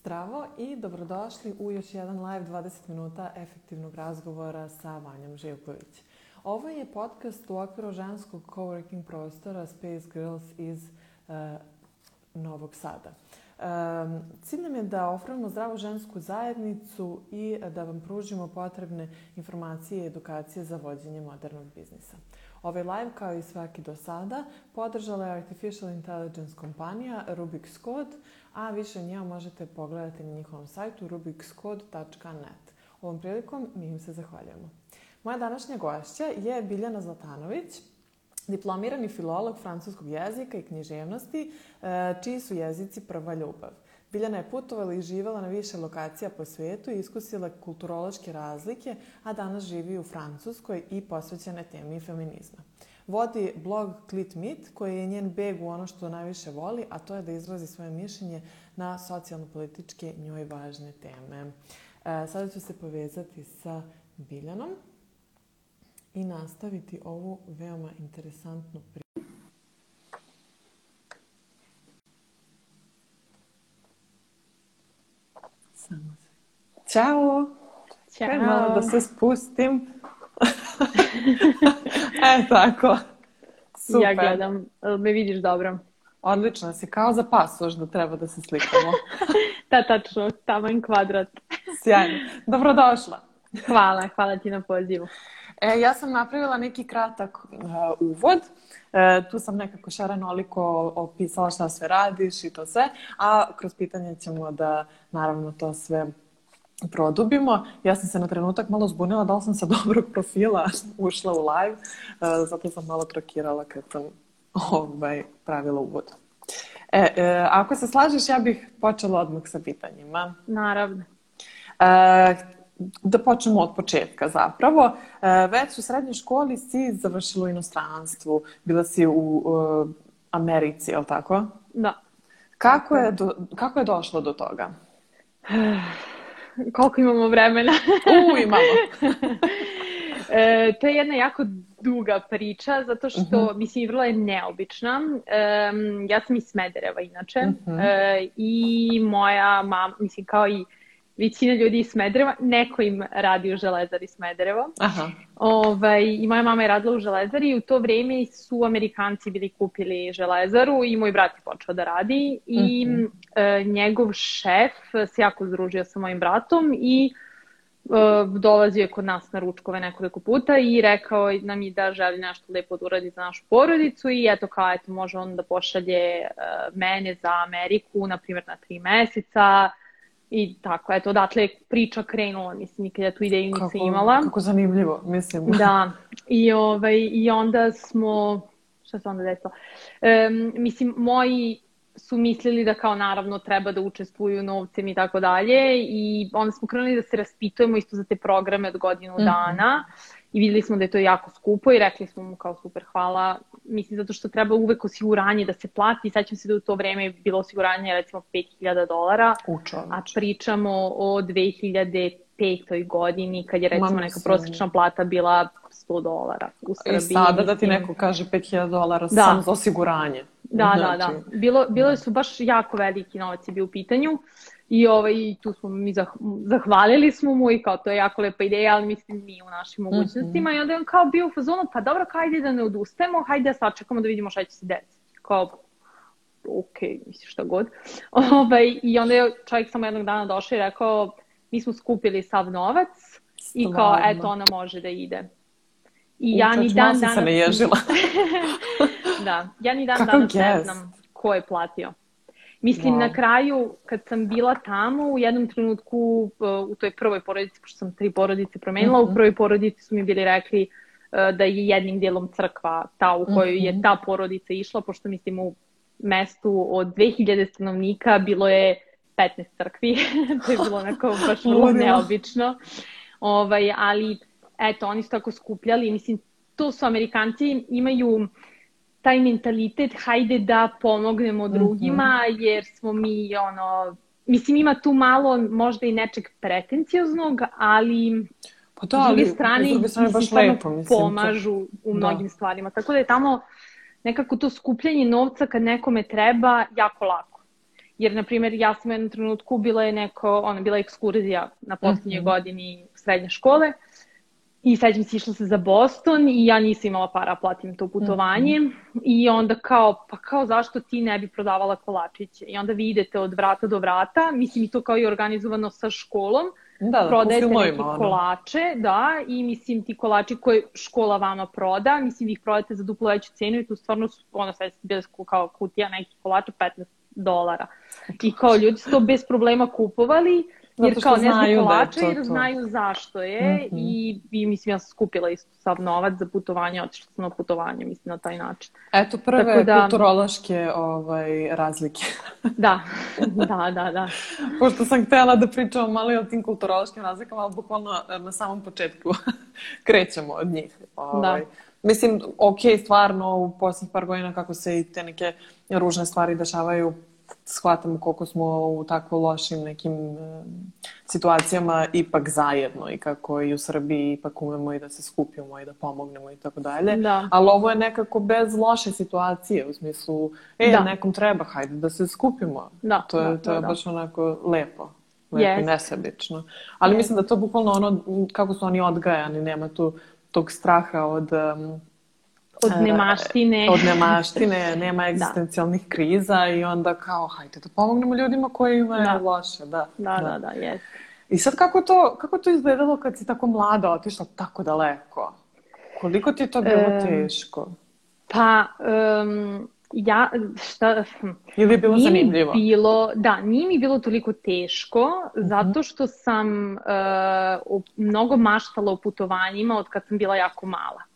Zdravo i dobrodošli u još jedan live 20 minuta efektivnog razgovora sa Vanjom Živković. Ovo je podcast u okviru ženskog coworking prostora Space Girls iz uh, Novog Sada. Um, cilj nam je da oframo zdravu žensku zajednicu i da vam pružimo potrebne informacije i edukacije za vođenje modernog biznisa. Ovaj live, kao i svaki do sada, podržala je Artificial Intelligence kompanija Rubik's Code, a više njega možete pogledati na njihovom sajtu rubikscode.net. Ovom prilikom mi im se zahvaljujemo. Moja današnja gošća je Biljana Zlatanović, diplomirani filolog francuskog jezika i književnosti, e, čiji su jezici prva ljubav. Biljana je putovala i živala na više lokacija po svetu i iskusila kulturološke razlike, a danas živi u Francuskoj i posvećena temi feminizma. Vodi blog Clit Meet, koji je njen beg u ono što najviše voli, a to je da izrazi svoje mišljenje na socijalno-političke njoj važne teme. E, sada ću se povezati sa Biljanom i nastaviti ovu veoma interesantnu priču. Ćao! Ćao! Kaj malo da se spustim. e, tako. Super. Ja gledam, me vidiš dobro? Odlično si, kao za pasoš da treba da se slikamo. Da, tačno, taman kvadrat. Sjajno. Dobrodošla. Hvala, hvala ti na pozivu. E, ja sam napravila neki kratak uh, uvod. E, tu sam nekako šaranoliko opisala šta sve radiš i to sve, a kroz pitanje ćemo da naravno to sve produbimo. Ja sam se na trenutak malo zbunila da li sam sa dobrog profila ušla u live, uh, zato sam malo trokirala kad sam ovaj, pravila uvod. E, e, ako se slažeš, ja bih počela odmah sa pitanjima. Naravno. E, da počnemo od početka zapravo. E, već u srednjoj školi si završila u inostranstvu, bila si u Americi, je li tako? Da. Kako je, do, kako je došlo do toga? Koliko imamo vremena? U, imamo. e, to je jedna jako duga priča, zato što, uh Mhm. -huh. mislim, vrlo je neobična. E, ja sam iz Smedereva, inače, uh Mhm. -huh. e, i moja mama, mislim, kao i većina ljudi iz Smedereva, neko im radi u Železari Smederevo. Aha. Ovaj, I moja mama je radila u Železari i u to vreme su Amerikanci bili kupili Železaru i moj brat je počeo da radi i mm -hmm. e, njegov šef se jako združio sa mojim bratom i e, dolazio je kod nas na ručkove nekoliko puta i rekao nam je da želi nešto lepo da uradi za našu porodicu i eto kao eto može on da pošalje e, mene za Ameriku, na primjer na tri meseca, I tako, eto, odatle je priča krenula, mislim, nikad ja tu ideju nisam imala. Kako zanimljivo, mislim. Da, i, ovaj, i onda smo, šta se onda desilo? Um, mislim, moji su mislili da kao naravno treba da učestvuju novcem i tako dalje i onda smo krenuli da se raspitujemo isto za te programe od godinu mm -hmm. dana i videli smo da je to jako skupo i rekli smo mu kao super hvala, mislim zato što treba uvek osiguranje da se plati, sećam se da u to vreme je bilo osiguranje recimo 5000 dolara, a pričamo o 2005. godini kad je recimo Mama neka prosječna plata bila 100 dolara u Srbiji. I sada da ti neko kaže 5000 dolara da. samo za osiguranje. Da, znači, da, da. Bilo, bilo su baš jako veliki novac je bio u pitanju. I ovaj, tu smo mi zah, zahvalili smo mu i kao to je jako lepa ideja, ali mislim mi u našim mogućnostima. Mm -hmm. I onda je on kao bio u fazonu, pa dobro, hajde da ne odustajemo, hajde da sačekamo da vidimo šta će se desiti. Kao, ok, misli šta god. Ovaj, I onda je čovjek samo jednog dana došao i rekao, mi smo skupili sav novac Stvarno. i kao, eto, ona može da ide. I ja ni dan danas... se ne ježila. da, ja ni dan Kako danas guess? ne znam ko je platio. Mislim, wow. na kraju, kad sam bila tamo, u jednom trenutku, uh, u toj prvoj porodici, pošto sam tri porodice promenila, mm -hmm. u prvoj porodici su mi bili rekli uh, da je jednim dijelom crkva ta u kojoj mm -hmm. je ta porodica išla, pošto mislim u mestu od 2000 stanovnika bilo je 15 crkvi, to je bilo onako baš vrlo neobično. Ovaj, ali, eto, oni su tako skupljali, mislim, to su Amerikanci, imaju taj mentalitet hajde da pomognemo drugima mm -hmm. jer smo mi ono mislim ima tu malo možda i nečeg pretencioznog ali pa da, s druge strane, s druge strane baš lepo, mislim, pomažu to... u mnogim da. stvarima tako da je tamo nekako to skupljanje novca kad nekome treba jako lako Jer, na primjer, ja sam u jednom trenutku bila je neko, ona bila ekskurzija na posljednjoj mm -hmm. godini srednje škole i sećam se išla se za Boston i ja nisam imala para platim to putovanje mm -hmm. i onda kao, pa kao zašto ti ne bi prodavala kolačiće i onda vi idete od vrata do vrata, mislim i to kao i organizovano sa školom, da, da, prodajete neke ono. kolače, da, i mislim ti kolači koje škola vama proda, mislim vi ih prodate za duplo veću cenu i tu stvarno su, ono sve bile kao kutija nekih kolača 15 dolara. I kao ljudi su to bez problema kupovali, jer kao ne znaju da jer znaju zašto je mm -hmm. i, i mislim ja sam skupila isto sav novac za putovanje, otišla sam na putovanje, mislim na taj način. Eto prve Tako da, kulturološke ovaj, razlike. da, da, da, da. Pošto sam htjela da pričam malo i o tim kulturološkim razlikama, ali bukvalno eh, na samom početku krećemo od njih. Ovaj. Da. Mislim, ok, stvarno u posljednjih par godina kako se i te neke ružne stvari dešavaju shvatamo koliko smo u tako lošim nekim e, situacijama ipak zajedno i kako i u Srbiji ipak umemo i da se skupimo i da pomognemo i tako dalje. Da. Ali ovo je nekako bez loše situacije u smislu, e, da. nekom treba, hajde da se skupimo. Da, to je, da, to je da, baš onako lepo. Lepo yes. i nesebično. Ali yes. mislim da to bukvalno ono, kako su oni odgajani, nema tu tog straha od um, od nemaštine. Od nemaštine, nema da. egzistencijalnih da. kriza i onda kao, hajde da pomognemo ljudima koji imaju da. loše. Da, da, da, da, da jes. I sad kako to, kako to izgledalo kad si tako mlada otišla tako daleko? Koliko ti je to bilo um, teško? Pa, um, ja, šta... Ili je bilo nije zanimljivo? Bilo, da, nije mi bilo toliko teško, uh mhm. -huh. zato što sam uh, mnogo maštala o putovanjima od kad sam bila jako mala.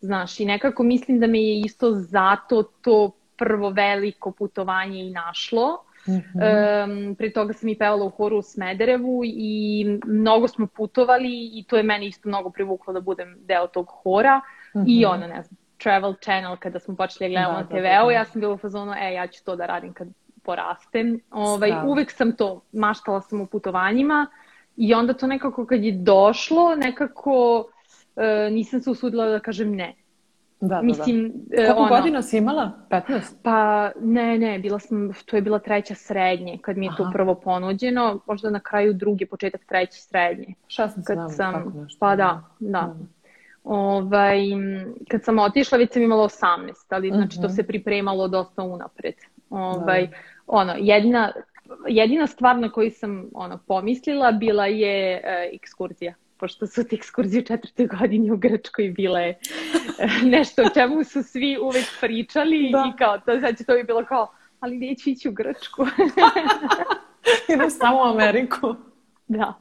Znaš, i nekako mislim da me je isto zato to prvo veliko putovanje i našlo. Mm -hmm. um, pre toga sam i pevala u horu u Smederevu i mnogo smo putovali i to je meni isto mnogo privuklo da budem deo tog hora. Mm -hmm. I ono, ne znam, Travel Channel kada smo počeli da gledamo da, na TV-u, da, da, da. ja sam bila u fazonu, e, ja ću to da radim kad porastem. Ovaj, uvek sam to, maštala sam u putovanjima i onda to nekako kad je došlo, nekako nisam se usudila da kažem ne. Da, da, Mislim, da. Koliko ono, godina si imala? 15? Pa ne, ne, bila sam, to je bila treća srednje, kad mi je Aha. to prvo ponuđeno, možda na kraju drugi, početak treće srednje. 16, kad sam, tako nešto. Pa da, da. Mm. Ovaj, kad sam otišla, već sam imala 18, ali znači uh -huh. to mhm. se pripremalo dosta unapred. Ovaj, da. ono, jedina, jedina stvar na koju sam ono, pomislila bila je e, ekskurzija pošto su ti ekskurzije u četvrtoj godini u Grčkoj bile eh, nešto o čemu su svi uvek pričali da. i kao to, znači to bi bilo kao, ali neću ići u Grčku. Idem samo u Ameriku. da.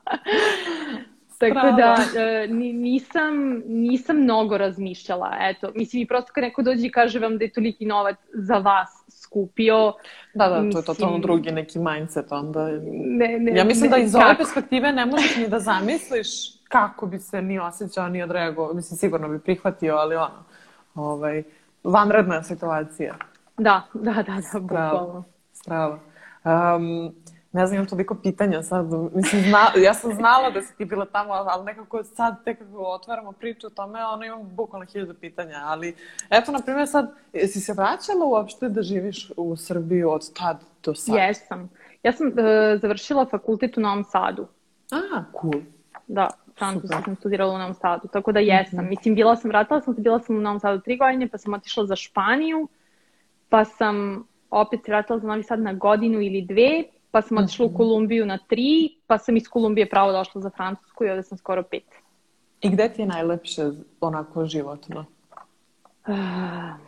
Tako da e, nisam, nisam mnogo razmišljala. Eto, mislim i prosto kad neko dođe i kaže vam da je toliki novac za vas skupio. Da, da, to je totalno drugi neki mindset onda. Ne, ne, ja mislim ne, da iz ove perspektive ne možeš ni da zamisliš kako bi se ni osjećao, ni odreagovao. Mislim, sigurno bi prihvatio, ali ono, ovaj, vanredna situacija. Da, da, da, da, bukvalno. Strava. Um, ne znam, imam toliko pitanja sad. Mislim, zna, ja sam znala da si ti bila tamo, ali nekako sad tek kako otvaramo priču o tome, ono imam bukvalno hiljadu pitanja. Ali, eto, na primjer, sad, si se vraćala uopšte da živiš u Srbiji od tad do sad? Jesam. Ja sam uh, završila fakultet u Novom Sadu. A, cool. Da, francuski sam studirala u Novom Sadu, tako da jesam. Mm -hmm. Mislim, bila sam, vratila sam se, bila sam u Novom Sadu tri godine, pa sam otišla za Španiju, pa sam opet se vratila za Novi Sad na godinu ili dve, pa sam otišla mm -hmm. u mhm. Kolumbiju na tri, pa sam iz Kolumbije pravo došla za Francusku i ovde sam skoro pet. I gde ti je najlepše onako životno? Uh,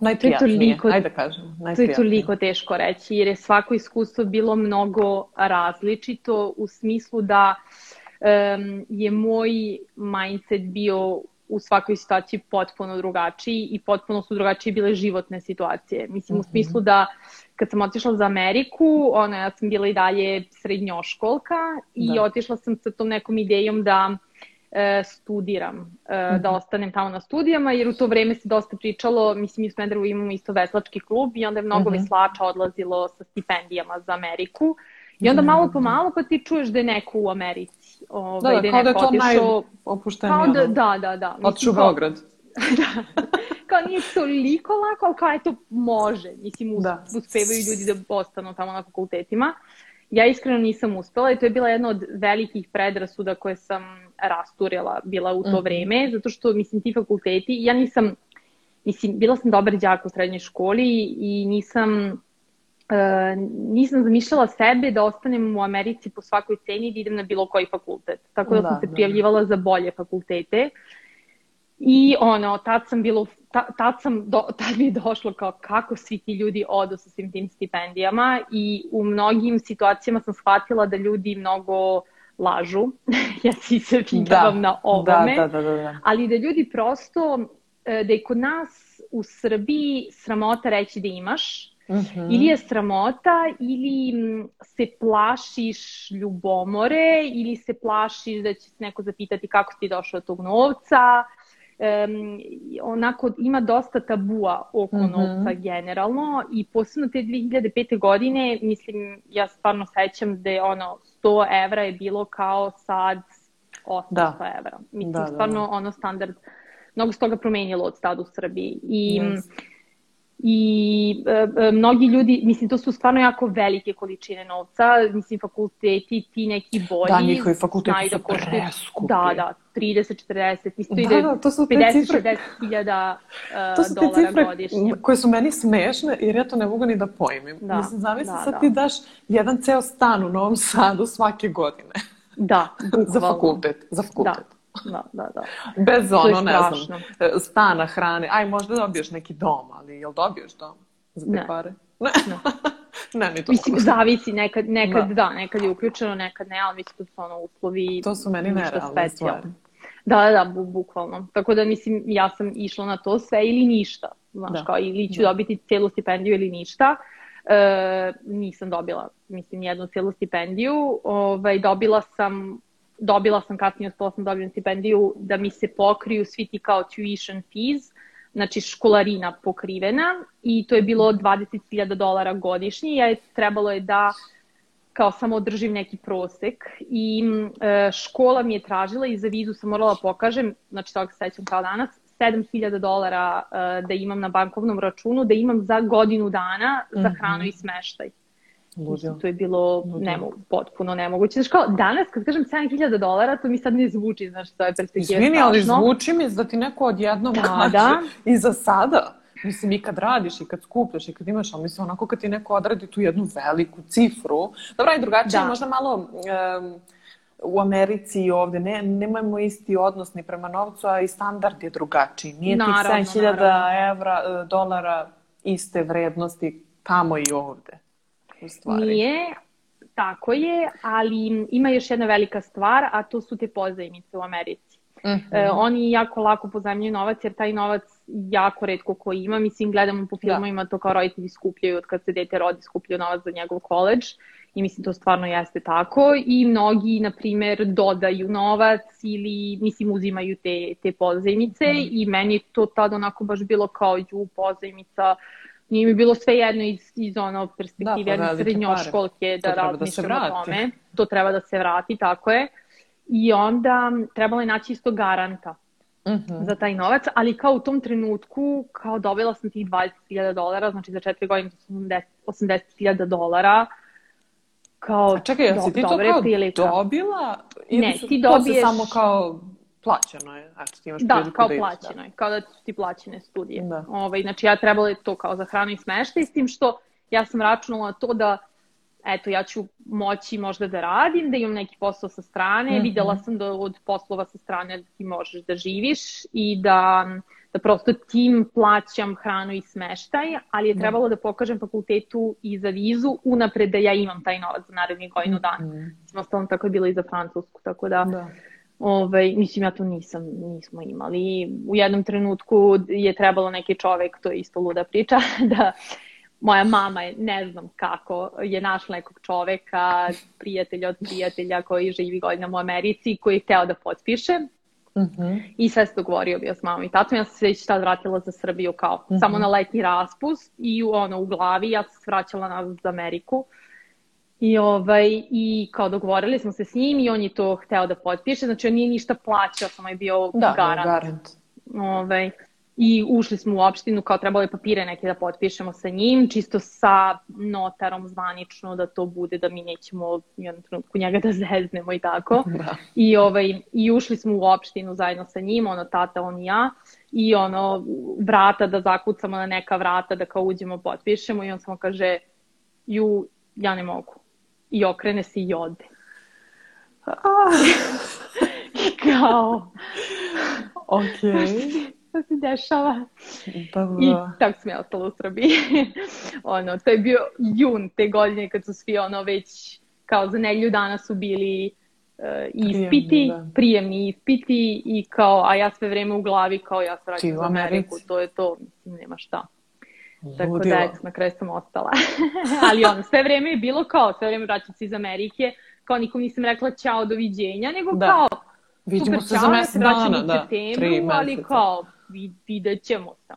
Najprijatnije, toliko, ajde da kažem. To je toliko teško reći, jer je svako iskustvo bilo mnogo različito u smislu da um, je moj mindset bio u svakoj situaciji potpuno drugačiji i potpuno su drugačije bile životne situacije. Mislim, mm -hmm. u mhm. smislu da kad sam otišla za Ameriku, ona, ja sam bila i dalje srednjoškolka i da. otišla sam sa tom nekom idejom da e, studiram, e, mm -hmm. da ostanem tamo na studijama, jer u to vreme se dosta pričalo, mislim, mi u Smederevu imamo isto veslački klub i onda je mnogo mm -hmm. veslača odlazilo sa stipendijama za Ameriku. I onda malo po malo pa ti čuješ da je neko u Americi. Ovaj, da, da, kao da je to najopuštenije. Kao da, da, da. da. Otišu u Beograd. da. kao nije toliko lako, ali kao eto može. Mislim, us, da. uspevaju ljudi da ostanu tamo na fakultetima. Ja iskreno nisam uspela i to je bila jedna od velikih predrasuda koje sam rasturila bila u to mm -hmm. vreme, zato što, mislim, ti fakulteti, ja nisam, mislim, bila sam dobar đak u srednjoj školi i nisam nisam zamišljala sebe da ostanem u Americi po svakoj ceni i da idem na bilo koji fakultet. Tako da, da sam se da. prijavljivala za bolje fakultete. I ono, tad sam bilo, ta, tad, sam do, tad mi je došlo kao kako svi ti ljudi odu sa svim tim stipendijama i u mnogim situacijama sam shvatila da ljudi mnogo lažu. ja si se pigavam da, na ovome. Da, da, da, da, da. Ali da ljudi prosto, e, da je kod nas u Srbiji sramota reći da imaš, -hmm. Ili je sramota, ili se plašiš ljubomore, ili se plašiš da će se neko zapitati kako si došao do tog novca, um, onako ima dosta tabua oko mm -hmm. novca generalno i posebno te 2005. godine, mislim, ja stvarno sećam da je ono 100 evra je bilo kao sad 800 da. evra. Mislim, da, da, stvarno da. ono standard, mnogo se toga promenilo od tada u Srbiji. I yes i e, e, mnogi ljudi, mislim, to su stvarno jako velike količine novca, mislim, fakulteti, ti neki bolji, da, njihovi fakulteti su da preskupi. Da, da, 30, 40, mislim, da, ide da, to su 50, 60 hiljada uh, to su te cifre godišnje. koje su meni smešne, jer ja to ne mogu ni da pojmim. Da, mislim, zamisli da, sad da. ti daš jedan ceo stan u Novom Sadu svake godine. Da, za fakultet, za fakultet. Da da, da, da. Bez ono, ne znam, e, stana, hrane. Aj, možda dobiješ neki dom, ali jel dobiješ dom za te ne. pare? Ne. ne. ne, ni to. Mislim, zavisi, nekad, nekad da. da, nekad je uključeno, nekad ne, ali mislim, to su ono uslovi. To su meni nerealne stvari. Da, da, da, bu, bukvalno. Tako da, mislim, ja sam išla na to sve ili ništa. Znaš, da. kao, ili ću da. dobiti celu stipendiju ili ništa. E, nisam dobila, mislim, jednu celu stipendiju. Ovaj, dobila sam dobila sam kasnije, uspela sam dobijem stipendiju da mi se pokriju svi ti kao tuition fees, znači školarina pokrivena i to je bilo 20.000 dolara godišnje. Ja je, trebalo je da kao samo održim neki prosek i e, škola mi je tražila i za vizu sam morala da pokažem, znači toga se sećam kao danas, 7000 dolara e, da imam na bankovnom računu, da imam za godinu dana za hranu mm -hmm. i smeštaj. Ludio. To je bilo nemo, potpuno nemoguće. Znaš kao, danas kad kažem 7000 dolara, to mi sad ne zvuči, znaš, to je perspektiva Izvini, ali zvuči mi da ti neko odjednom da, nađe da. i za sada. Mislim, i kad radiš, i kad skupljaš, i kad imaš, ali mislim, onako kad ti neko odradi tu jednu veliku cifru. Dobro, i drugačije, da. možda malo... Um, u Americi i ovde ne, nemamo isti odnos ni prema novcu, a i standard je drugačiji. Nije naravno, tih 7000 evra, e, dolara iste vrednosti tamo i ovde u stvari. Nije, tako je, ali ima još jedna velika stvar, a to su te pozajmice u Americi. Mm -hmm. e, oni jako lako pozajmljuju novac, jer taj novac jako redko ko ima. Mislim, gledamo po da. filmovima da. to kao roditelji skupljaju, od kad se dete rodi skupljaju novac za njegov koleđ. I mislim, to stvarno jeste tako. I mnogi, na primer, dodaju novac ili, mislim, uzimaju te, te pozajmice. Mm. I meni to tada onako baš bilo kao, ju, pozajmica, nije mi bilo sve jedno iz, iz ono perspektive da, pa srednjoškolke da, da razmišljam da o tome. To treba da se vrati, tako je. I onda trebalo je naći isto garanta uh mhm. -huh. za taj novac, ali kao u tom trenutku, kao dobila sam tih 20.000 dolara, znači za četiri godine 80.000 dolara, kao A čekaj, jesi ti to kao prilika. dobila? Ili ne, ti dobiješ... samo kao plaćeno je, znači ti imaš da, kao da plaćeno je, kao da su ti plaćene studije. Da. Ovaj, znači ja trebalo je to kao za hranu i smeštaj, s tim što ja sam računala na to da eto, ja ću moći možda da radim, da imam neki posao sa strane, mm -hmm. videla sam da od poslova sa strane ti možeš da živiš i da, da prosto tim plaćam hranu i smeštaj, ali je da. trebalo da, da pokažem fakultetu i za vizu unapred da ja imam taj novac za narednih godinu dana. Mm -hmm. Ostalom tako je bilo i za Francusku, tako da... da Ovaj, mislim, ja to nisam, nismo imali. U jednom trenutku je trebalo neki čovek, to je isto luda priča, da moja mama je, ne znam kako, je našla nekog čoveka, prijatelja od prijatelja koji živi godinama u Americi, koji je hteo da potpiše. Uh mhm. -huh. I sve se dogovorio bio s mamom i tatom. Ja sam se već tad vratila za Srbiju kao uh mhm. -huh. samo na letnji raspust i ono, u glavi ja sam se vraćala nazad za Ameriku. I, ovaj, I kao dogovorili smo se s njim i on je to hteo da potpiše, znači on nije ništa plaćao, samo je bio da, garant. garant. Ovaj, i ušli smo u opštinu, kao trebalo je papire neke da potpišemo sa njim, čisto sa notarom zvanično da to bude, da mi nećemo u jednom trenutku njega da zeznemo i tako. Da. I, ovaj, I ušli smo u opštinu zajedno sa njim, ono tata, on i ja, i ono vrata da zakucamo na neka vrata da kao uđemo, potpišemo i on samo kaže, ju, ja ne mogu. I okrene se i ode. I kao... Ok šta se dešava. Pa. I tako sam ja ostala u Srbiji. ono, to je bio jun te godine kad su svi ono već kao za nelju dana su bili uh, ispiti, prijemni, da. prijemni ispiti i kao, a ja sve vreme u glavi kao ja se vraćam za Ameriku, to je to, mislim, nema šta. Ludilo. Tako da, eto, na kraju sam ostala. Ali ono, sve vreme je bilo kao, sve vreme vraćam se iz Amerike, kao nikom nisam rekla čao, doviđenja, nego da. kao, Vidimo se za mesec dana, da, tri meseca. Ali kao, vidjet ćemo se,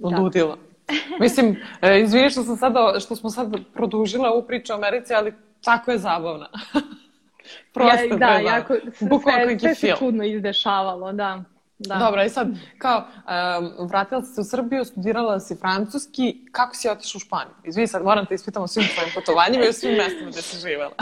ono. Ludila. Mislim, e, izvini što, sam sada, što smo sad produžile ovu priču o Americi, ali tako je zabavna. Prosto ja, da, jako, sve, sve se čudno izdešavalo, da. Da. Dobro, i sad, kao, um, vratila si se u Srbiju, studirala si francuski, kako si otišla u Španiju? Izvini, sad moram te ispitamo o svim tvojim putovanjima i o svim mestima gde si živela.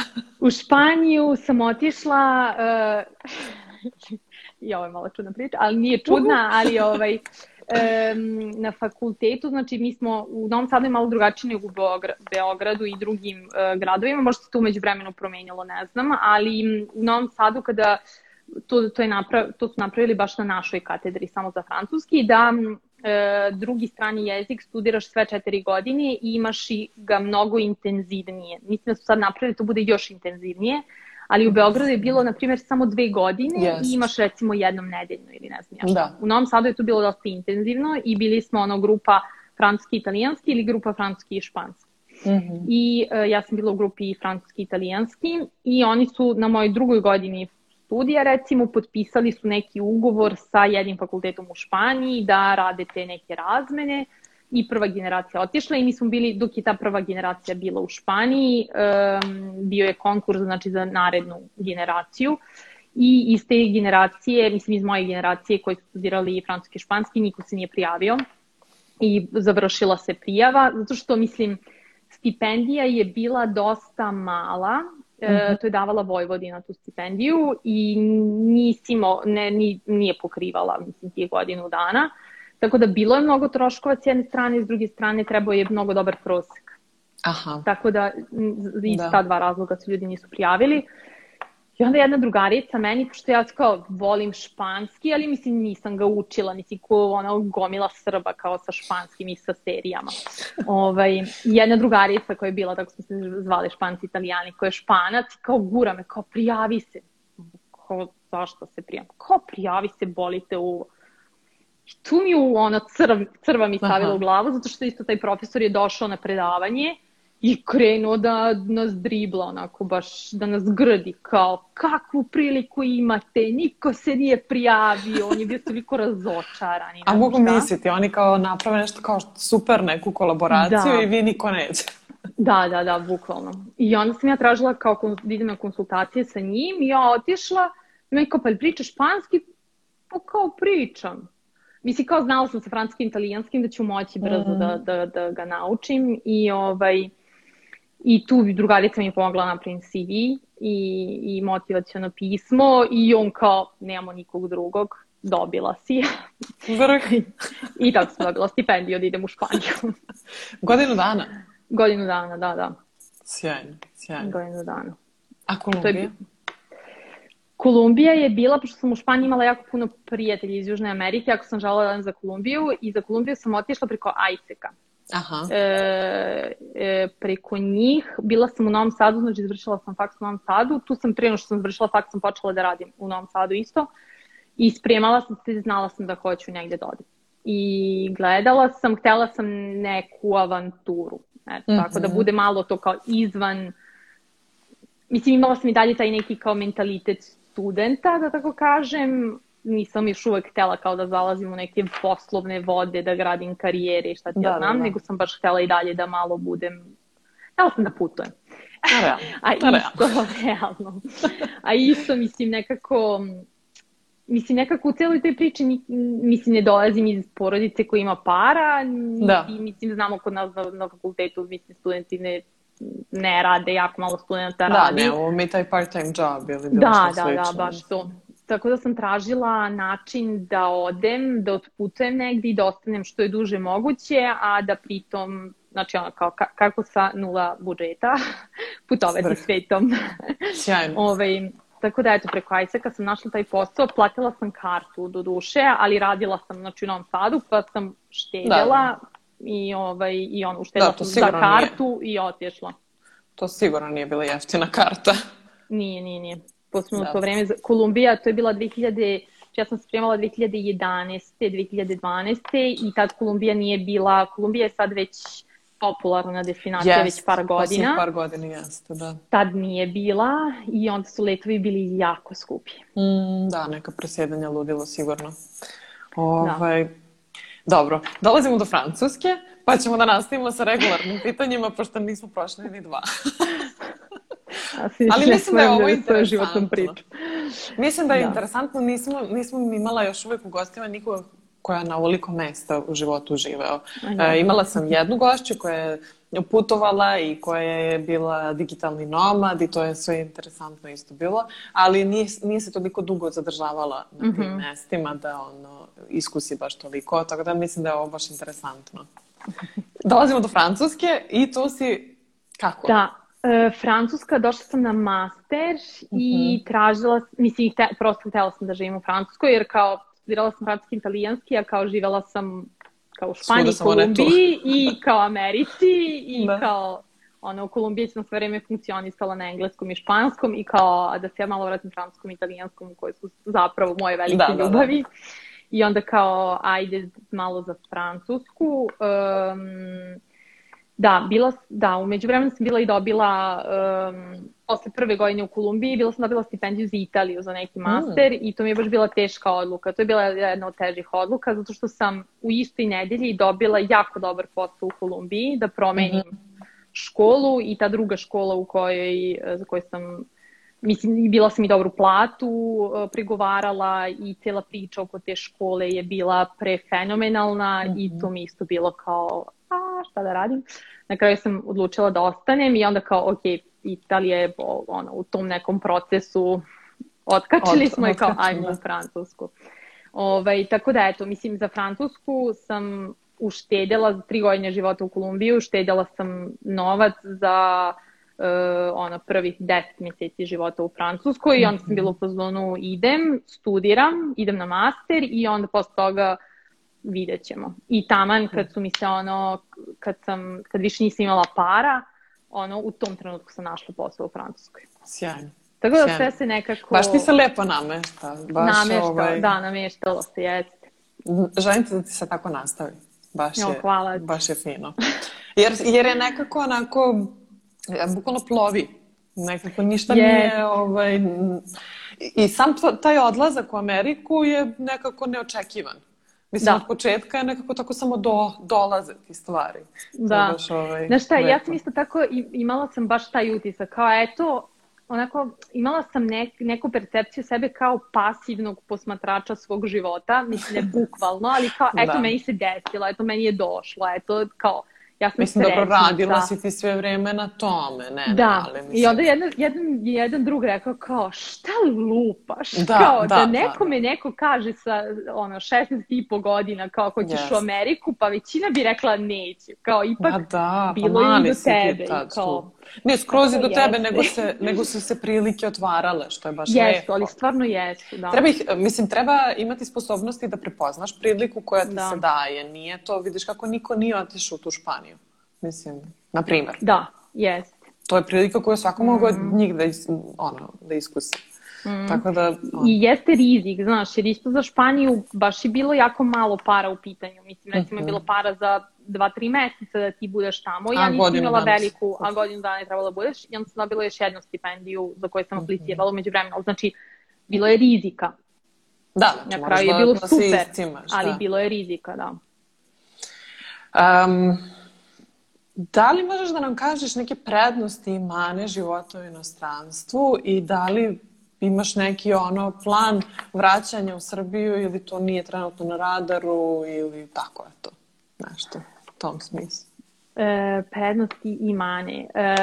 u Španiju sam otišla, uh, i ovo je malo čudna priča, ali nije čudna, ali ovaj, um, na fakultetu, znači mi smo u Novom Sadu je malo drugačije nego u Beogradu i drugim uh, gradovima, možda se to umeđu vremenu promenjalo, ne znam, ali u Novom Sadu kada to, to, je naprav, to su napravili baš na našoj katedri samo za francuski, da e, drugi strani jezik studiraš sve četiri godine i imaš i ga mnogo intenzivnije. Mislim da su sad napravili da to bude još intenzivnije, ali u Beogradu je bilo, na primjer, samo dve godine yes. i imaš recimo jednom nedeljno ili ne znam ja šta. Da. U Novom Sadu je to bilo dosta intenzivno i bili smo ono grupa francuski italijanski ili grupa francuski i španski. Mm -hmm. I uh, ja sam bila u grupi francuski italijanski i oni su na mojoj drugoj godini studija recimo potpisali su neki ugovor sa jednim fakultetom u Španiji da rade te neke razmene i prva generacija otišla i mi smo bili, dok je ta prva generacija bila u Španiji, um, bio je konkurs znači, za narednu generaciju i iz te generacije, mislim iz moje generacije koji su studirali francuski i španski, niko se nije prijavio i završila se prijava, zato što mislim stipendija je bila dosta mala. E, to je davala Vojvodina tu stipendiju i nisimo, ne, ni, nije pokrivala mislim, tije godinu dana. Tako da bilo je mnogo troškova s jedne strane, s druge strane trebao je mnogo dobar prosek. Aha. Tako da iz da. ta dva razloga su ljudi nisu prijavili. I onda jedna drugarica meni, pošto ja kao volim španski, ali mislim nisam ga učila, nisi ko ona gomila Srba kao sa španskim i sa serijama. ovaj, jedna drugarica koja je bila, tako smo se zvali španci italijani, koja je španac, kao gura me, kao prijavi se. Kao, zašto se prijavim? Kao prijavi se, bolite u I tu mi u ono crv, crva mi stavila Aha. u glavu, zato što isto taj profesor je došao na predavanje i krenuo da nas dribla onako baš, da nas grdi kao kakvu priliku imate, niko se nije prijavio, on je bio toliko razočaran. A mogu šta. misliti, oni kao naprave nešto kao super neku kolaboraciju da. i vi niko neće. Da, da, da, bukvalno. I onda sam ja tražila kao da idem na konsultacije sa njim i ja otišla i on kao, pa pričaš španski? Pa kao pričam. Mislim, kao znala sam sa francuskim i italijanskim da ću moći brzo mm. da, da, da ga naučim i ovaj, I tu drugarica mi je pomogla na napravim CV i, i motivacijono pismo i on kao, nemamo nikog drugog, dobila si. Vrh. I tako sam dobila stipendiju da idem u Španiju. Godinu dana? Godinu dana, da, da. Sjajno, sjajno. Godinu dana. A Kolumbija? Je... Kolumbija je bila, pošto sam u Španiji imala jako puno prijatelja iz Južne Amerike, ako sam želela za Kolumbiju i za Kolumbiju sam otišla preko ISEC-a. Aha. E, e, preko njih, bila sam u Novom Sadu, znači završila sam faks u Novom Sadu, tu sam prije što sam završila faks sam počela da radim u Novom Sadu isto i spremala sam se, znala sam da hoću negde da odem. I gledala sam, htela sam neku avanturu, eto, mm -hmm. tako da bude malo to kao izvan, mislim imala sam i dalje taj neki kao mentalitet studenta, da tako kažem, nisam još uvek htela kao da zalazim u neke poslovne vode, da gradim karijere i šta ti da, ja znam, da, da. nego sam baš htela i dalje da malo budem, htela sam da putujem. A, realno. A isto, realno. A isto, mislim, nekako mislim, nekako u celoj toj priči, mislim, ne dolazim iz porodice koja ima para, da. i, mislim, znamo kod nas na, na fakultetu, mislim, studenti ne, ne rade, jako malo studenta da, radi. Da, ne, ovo mi taj part-time job ili bilo da, što da, slično. Da, da, baš to. Tako da sam tražila način da odem, da otputujem negdje i da ostanem što je duže moguće, a da pritom, znači ono kao ka, kako sa nula budžeta putovati svetom. Sjajno. Ove, ovaj, tako da eto, preko Ajseka sam našla taj posao, platila sam kartu do duše, ali radila sam znači, u Novom Sadu, pa sam štedjela da. i, ovaj, i ono, uštedila da, sam za kartu nije. i otišla. To sigurno nije bila jeftina karta. Nije, nije, nije posebno da. to vreme. Kolumbija, to je bila 2000, ja sam spremala 2011. 2012. i tad Kolumbija nije bila, Kolumbija je sad već popularna destinacija yes, već par godina. par godina, jeste, da. Tad nije bila i onda su letovi bili jako skupi. Mm, da, neka presjedanja ludilo sigurno. Ovaj, da. Dobro, dolazimo do Francuske, pa ćemo da nastavimo sa regularnim pitanjima, pošto nismo prošli ni dva. Ali mislim da je ovo interesantno. Priču. Mislim da je da. interesantno, nismo, nismo imala još uvijek u gostima nikoga koja na ovoliko mesta u životu živeo. E, imala sam jednu gošću koja je putovala i koja je bila digitalni nomad i to je sve interesantno isto bilo, ali nije, nije se toliko dugo zadržavala na tim mm -hmm. mestima da ono iskusi baš toliko, tako da mislim da je ovo baš interesantno. Dolazimo do Francuske i tu si kako? Da, E, Francuska, došla sam na master mm -hmm. i mhm. tražila, mislim, te, prosto htela sam da živim u Francuskoj, jer kao studirala sam francuski i italijanski, a kao živela sam kao u Španiji, Kolumbiji i kao Americi i da. kao ono, u Kolumbiji sam sve vreme funkcionisala na engleskom i španskom i kao da se ja malo vratim francuskom i italijanskom koje su zapravo moje velike da, ljubavi. Da, da. I onda kao ajde malo za francusku. Um, Da, bila, da, umeđu vremenu sam bila i dobila, um, posle prve godine u Kolumbiji, bila sam dobila stipendiju za Italiju za neki master mm. i to mi je baš bila teška odluka. To je bila jedna od težih odluka, zato što sam u istoj nedelji dobila jako dobar posao u Kolumbiji, da promenim mm -hmm. školu i ta druga škola u kojoj, za kojoj sam mislim, bila sam i dobru platu, uh, pregovarala i cela priča oko te škole je bila prefenomenalna mm -hmm. i to mi isto bilo kao, šta da radim. Na kraju sam odlučila da ostanem i onda kao, ok, Italija je ono, u tom nekom procesu otkačili Od, smo i kao, ajmo u Francusku. Ovaj, tako da, eto, mislim, za Francusku sam uštedela za tri godine života u Kolumbiju, uštedela sam novac za uh, ono, prvih 10 mjeseci života u Francuskoj i onda sam bila u pozonu idem, studiram, idem na master i onda posle toga vidjet ćemo. I taman kad su mi se ono, kad sam, kad više nisam imala para, ono, u tom trenutku sam našla posao u Francuskoj. Sjajno. Tako da sve se nekako... Baš ti se lepo namešta. Baš namešta, ovaj... da, nameštalo se, jeste. Želim ti da ti se tako nastavi. Baš jo, je, hvala. baš je fino. Jer, jer je nekako onako, bukvalno plovi. Nekako ništa yes. nije, ovaj, i sam taj odlazak u Ameriku je nekako neočekivan. Mislim, da. od početka je nekako tako samo do, dolaze ti stvari. Da. Baš, ovaj, Znaš šta, lepo. ja sam isto tako imala sam baš taj utisak, kao eto, onako, imala sam nek, neku percepciju sebe kao pasivnog posmatrača svog života, mislim ne bukvalno, ali kao eto da. meni se desilo, eto meni je došlo, eto kao ja sam Mislim, srećnica. dobro, radila si ti sve vreme na tome, ne, da. ali mislim... I onda jedan, jedan, jedan drug rekao kao, šta lupaš? Da, kao, da, da nekome da. neko kaže sa ono, 16 i po godina, kao, ko ćeš yes. u Ameriku, pa većina bi rekla neće. Kao, ipak da, pa bilo pa je i do tebe. Kao, Ne, skroz i do jeste. tebe, nego, se, nego su se prilike otvarale, što je baš jesu, lepo. Jesu, ali stvarno jesu, da. Treba ih, mislim, treba imati sposobnosti da prepoznaš priliku koja ti da. se daje. Nije to, vidiš kako niko nije otišao u tu Španiju. Mislim, na primer. Da, jeste. To je prilika koju svako mm. mogu od njih da, is, ono, da iskusi. Mm. Tako da, on. I jeste rizik, znaš, jer isto za Španiju baš je bilo jako malo para u pitanju. Mislim, recimo mm -hmm. je bilo para za dva, tri meseca da ti budeš tamo. Ja nisam imala danas. veliku, a godinu dana je trebalo da budeš. I onda sam dobila još jednu stipendiju za koju sam mhm. aplicirala umeđu vremena. Znači, bilo je rizika. Da, Na kraju je bilo da super, iscimaš, ali da. bilo je rizika, da. Um, da li možeš da nam kažeš neke prednosti i mane života u inostranstvu i da li imaš neki ono plan vraćanja u Srbiju ili to nije trenutno na radaru ili tako je to nešto u tom smislu? E, prednosti i mane. E,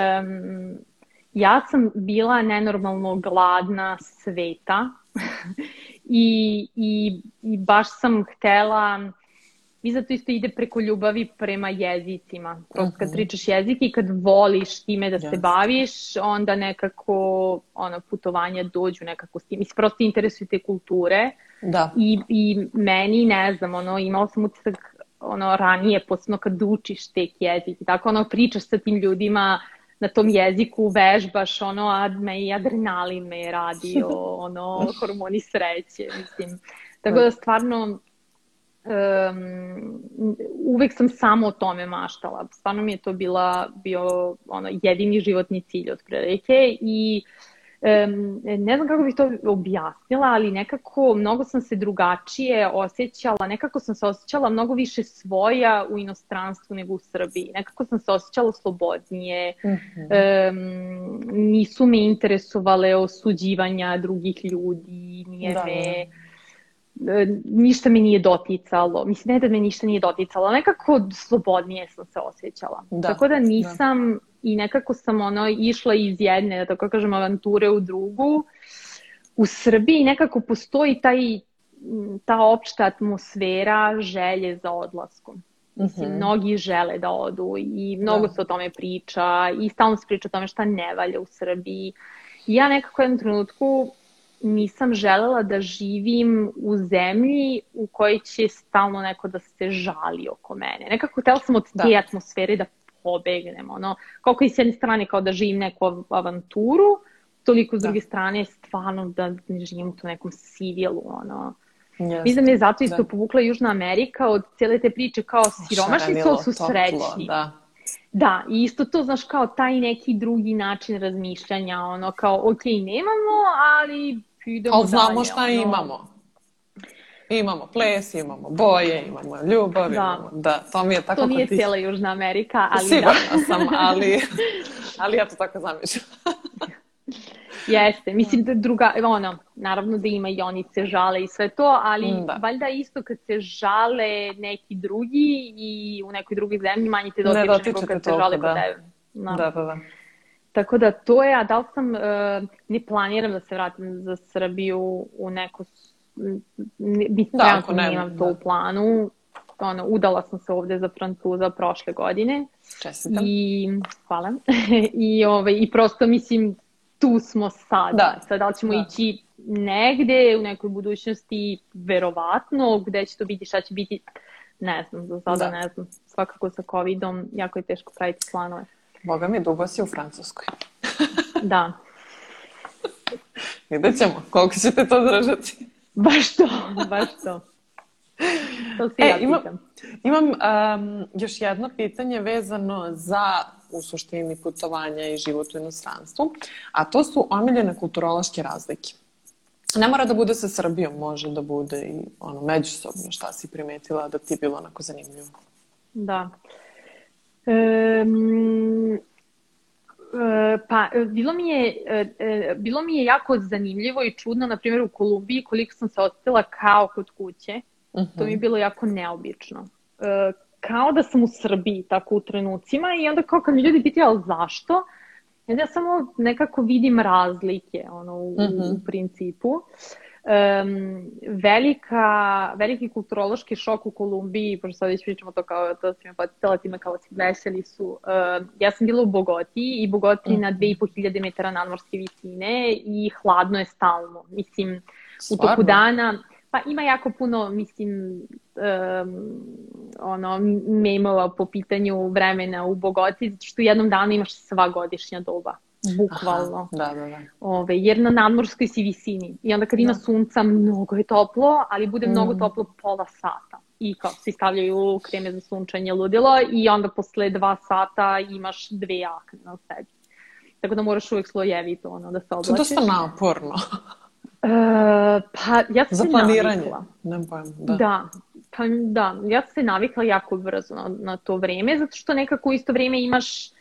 ja sam bila nenormalno gladna sveta I, i, i baš sam htela i zato isto ide preko ljubavi prema jezicima. Prosto kad mhm. pričaš jezik i kad voliš time da yes. se baviš, onda nekako ono, putovanja dođu nekako s tim. Mislim, prosto interesuju te kulture. Da. I, I meni, ne znam, ono, imala sam utisak ono, ranije, posebno kad učiš tek jezik. I tako, ono, pričaš sa tim ljudima, na tom jeziku vežbaš, ono, a me i adrenalin me je radio, ono, hormoni sreće, mislim. Tako da stvarno, um, uvek sam samo o tome maštala. Stvarno mi je to bila, bio ono, jedini životni cilj od prilike i um, ne znam kako bih to objasnila, ali nekako mnogo sam se drugačije osjećala, nekako sam se osjećala mnogo više svoja u inostranstvu nego u Srbiji. Nekako sam se osjećala slobodnije, mm -hmm. um, nisu me interesovale osuđivanja drugih ljudi, nije da, me... Da ništa me nije doticalo. Mislim, ne da me ništa nije doticalo, nekako slobodnije sam se osjećala. Da, Tako da nisam, da i nekako sam ono išla iz jedne, da tako kažem, avanture u drugu. U Srbiji nekako postoji taj, ta opšta atmosfera želje za odlaskom. Mislim, mm -hmm. mnogi žele da odu i mnogo da. se o tome priča i stalno se priča o tome šta ne valja u Srbiji. I ja nekako u jednom trenutku nisam želela da živim u zemlji u kojoj će stalno neko da se žali oko mene. Nekako htela sam od te da. atmosfere da pobegnem, ono, koliko i s jedne strane kao da živim neku avanturu, toliko s da. druge strane stvarno da ne živim tu nekom sivijelu, ono, Yes. Mislim da je zato isto da. povukla Južna Amerika od cijele te priče kao siromašni su, su srećni. Da. Da, i isto to, znaš, kao taj neki drugi način razmišljanja, ono, kao, ok, nemamo, ali idemo ali znamo dalje, šta ono. imamo. Imamo ples, imamo boje, imamo ljubav, da. imamo, da, to mi je tako... To nije ti... cijela Južna Amerika, ali Sigurna da. sam, ali, ali ja to tako zamišljam. Jeste, mislim da druga, ono, naravno da ima i oni se žale i sve to, ali da. valjda isto kad se žale neki drugi i u nekoj drugoj zemlji manje te dotiče nego kad se žale da. kod tebe. Da. da, da, da. Tako da to je, a da li sam, uh, ne planiram da se vratim za Srbiju u neko biti da, ako ne, to da. u planu. Ono, udala sam se ovde za Francuza prošle godine. Čestitam. I, hvala. I, ovaj, I prosto mislim, tu smo sada. Da. Sad, da li ćemo da. ići negde u nekoj budućnosti, verovatno, gde će to biti, šta će biti, ne znam, za sada da. ne znam. Svakako sa COVID-om jako je teško praviti planove. Boga mi, dugo si u Francuskoj. da. Vidjet ćemo koliko ćete to držati. Baš to, baš to. To se e, ja imam, pitam. Imam um, još jedno pitanje vezano za u suštini putovanja i život u inostranstvu, a to su omiljene kulturološke razlike. Ne mora da bude sa Srbijom, može da bude i ono, međusobno šta si primetila da ti je bilo onako zanimljivo. Da. Um, E, pa, e, bilo mi, je, e, bilo mi je jako zanimljivo i čudno, na primjer u Kolumbiji, koliko sam se osjetila kao kod kuće. Uh -huh. To mi je mhm. bilo jako neobično. Kao da sam u Srbiji, tako u trenucima, i onda kao kad mi ljudi pitaju, ali zašto? Ja samo nekako vidim razlike, ono, u, uh -huh. u mhm. principu. Uh, um, velika, veliki kulturološki šok u Kolumbiji, pošto sad već pričamo to kao, to si me poticala time kao si veseli su. Uh, ja sam bila u Bogoti i Bogoti mm. na 2500 metara nadmorske visine i hladno je stalno. Mislim, Stvarno? u toku dana, pa ima jako puno, mislim, um, ono, memova po pitanju vremena u Bogoti, zato što u jednom danu imaš sva godišnja doba bukvalno. Aha, da, da, da. Ove, jer na nadmorskoj si visini. I onda kad ima da. sunca, mnogo je toplo, ali bude mm. mnogo toplo pola sata. I kao svi stavljaju kreme za sunčanje ludilo i onda posle dva sata imaš dve jakne na sebi. Tako da moraš uvek slojevito ono, da se oblačiš. To je dosta naporno. E, pa ja sam Za planiranje. navikla. Ne pojem, da. Da, pa da, ja sam se navikla jako brzo na, na to vreme, zato što nekako u isto vreme imaš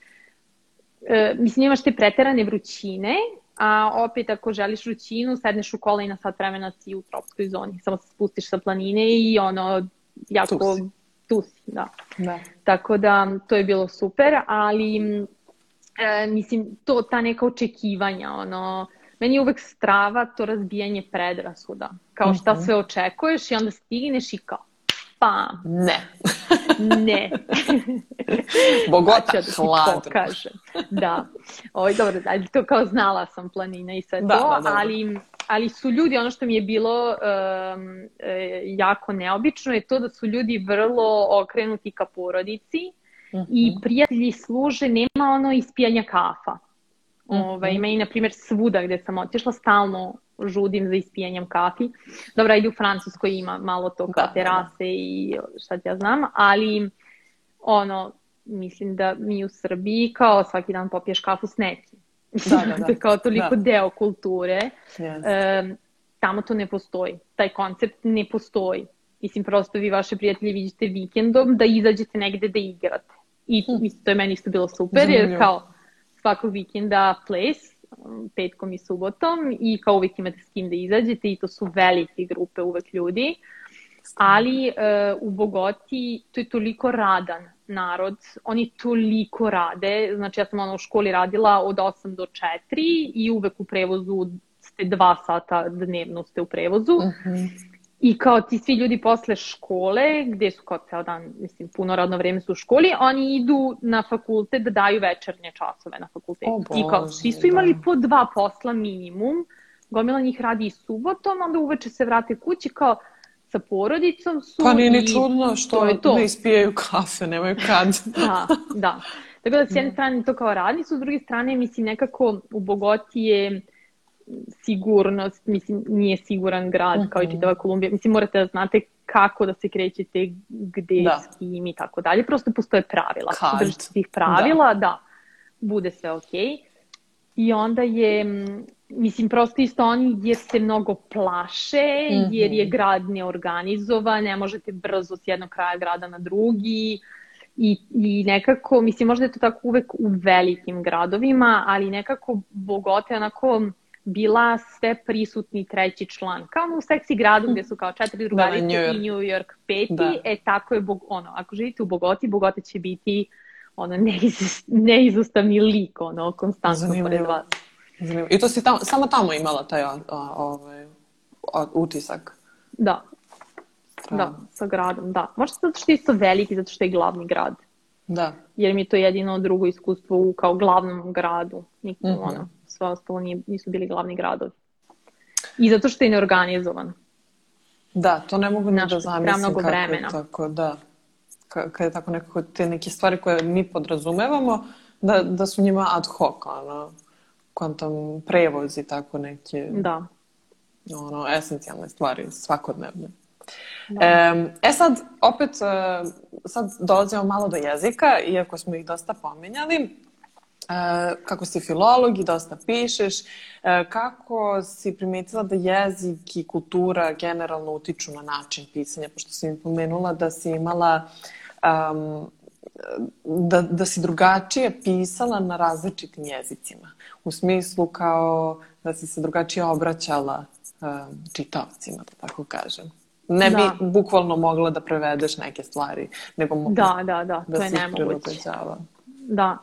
e, mislim imaš te preterane vrućine, a opet ako želiš rućinu, sedneš u kola i na sat vremena si u tropskoj zoni. Samo se spustiš sa planine i ono, jako tu si, tu si da. da. Tako da to je bilo super, ali e, mislim, to, ta neka očekivanja, ono, meni je uvek strava to razbijanje predrasuda. Kao šta mhm. sve očekuješ i onda stigneš i kao, pa, ne. ne. Bogota da hladno. Pokažem. Da. Oj, dobro, ali to kao znala sam planina i sve da, to, da, ali, ali su ljudi, ono što mi je bilo um, jako neobično je to da su ljudi vrlo okrenuti ka porodici uh -huh. i mhm. prijatelji služe, nema ono ispijanja kafa. -huh. Ove, ima i, na primjer, svuda gde sam otišla, stalno žudim za ispijanjem kafi. Dobro, i u Francuskoj ima malo to kao da, terase da. i šta ti ja znam, ali ono, mislim da mi u Srbiji kao svaki dan popiješ kafu s nekim. Da, da, da. kao toliko da. deo kulture. Yes. Um, tamo to ne postoji. Taj koncept ne postoji. Mislim, prosto vi vaše prijatelji vidite vikendom da izađete negde da igrate. I hm. mislim, to je meni isto bilo super, jer kao svakog vikenda place, petkom i subotom i kao uvijek imate s kim da izađete i to su velike grupe uvek ljudi. Ali uh, u Bogoti to je toliko radan narod, oni toliko rade, znači ja sam ono u školi radila od 8 do 4 i uvek u prevozu ste dva sata dnevno ste u prevozu. Uh mhm. -huh. I kao ti svi ljudi posle škole, gde su kao ceo dan, mislim, puno radno vreme su u školi, oni idu na fakultet da daju večernje časove na fakultetu. Oh, I kao, svi su imali da. po dva posla minimum, gomila njih radi i subotom, onda uveče se vrate kući kao sa porodicom su. Pa nije ni čudno što to to. ne ispijaju kafe, nemaju kad. da, da. Tako da s jedne strane to kao radnicu, s druge strane mislim nekako u Bogoti je sigurnost, mislim, nije siguran grad kao i mhm. čitava Kolumbija. Mislim, morate da znate kako da se krećete, gde, da. s kim i tako dalje. Prosto postoje pravila. Kad? Držite tih pravila, da. da, bude sve okej. Okay. I onda je, mislim, prosto isto oni jer se mnogo plaše, mm -hmm. jer je grad neorganizovan, ne možete brzo s jednog kraja grada na drugi. I, I nekako, mislim, možda je to tako uvek u velikim gradovima, ali nekako Bogote onako bila sve prisutni treći član. Kao u seksi gradu gde su kao četiri drugarice da, i New York peti, da. e tako je, Bog, ono, ako živite u Bogoti, Bogota će biti ono, neiz, neizostavni lik, ono, konstantno pored vas. Zanimljivo. I to si tamo, samo tamo imala taj a, a, ovaj, a, utisak? Da. Prav. Da, sa gradom, da. Možda zato što je isto veliki, zato što je glavni grad. Da. Jer mi je to jedino drugo iskustvo u kao glavnom gradu. Nikom, mm -hmm. ono, sve ostalo nije, nisu bili glavni gradovi. I zato što je neorganizovan. Da, to ne mogu ni da zamislim mnogo kako vremena. je tako, da. Kad je tako nekako te neke stvari koje mi podrazumevamo, da, da su njima ad hoc, ono, kontam prevoz i tako neke da. ono, esencijalne stvari, svakodnevne. Da. E, e sad, opet, e, sad dolazimo malo do jezika, iako smo ih dosta pominjali. E, kako si filolog i dosta pišeš, e, kako si primetila da jezik i kultura generalno utiču na način pisanja, pošto si mi pomenula da si imala um, da, da si drugačije pisala na različitim jezicima. U smislu kao da si se drugačije obraćala um, čitavcima, da tako kažem. Ne da. bi bukvalno mogla da prevedeš neke stvari, nego da, da, da, da to je nemoguće. Da,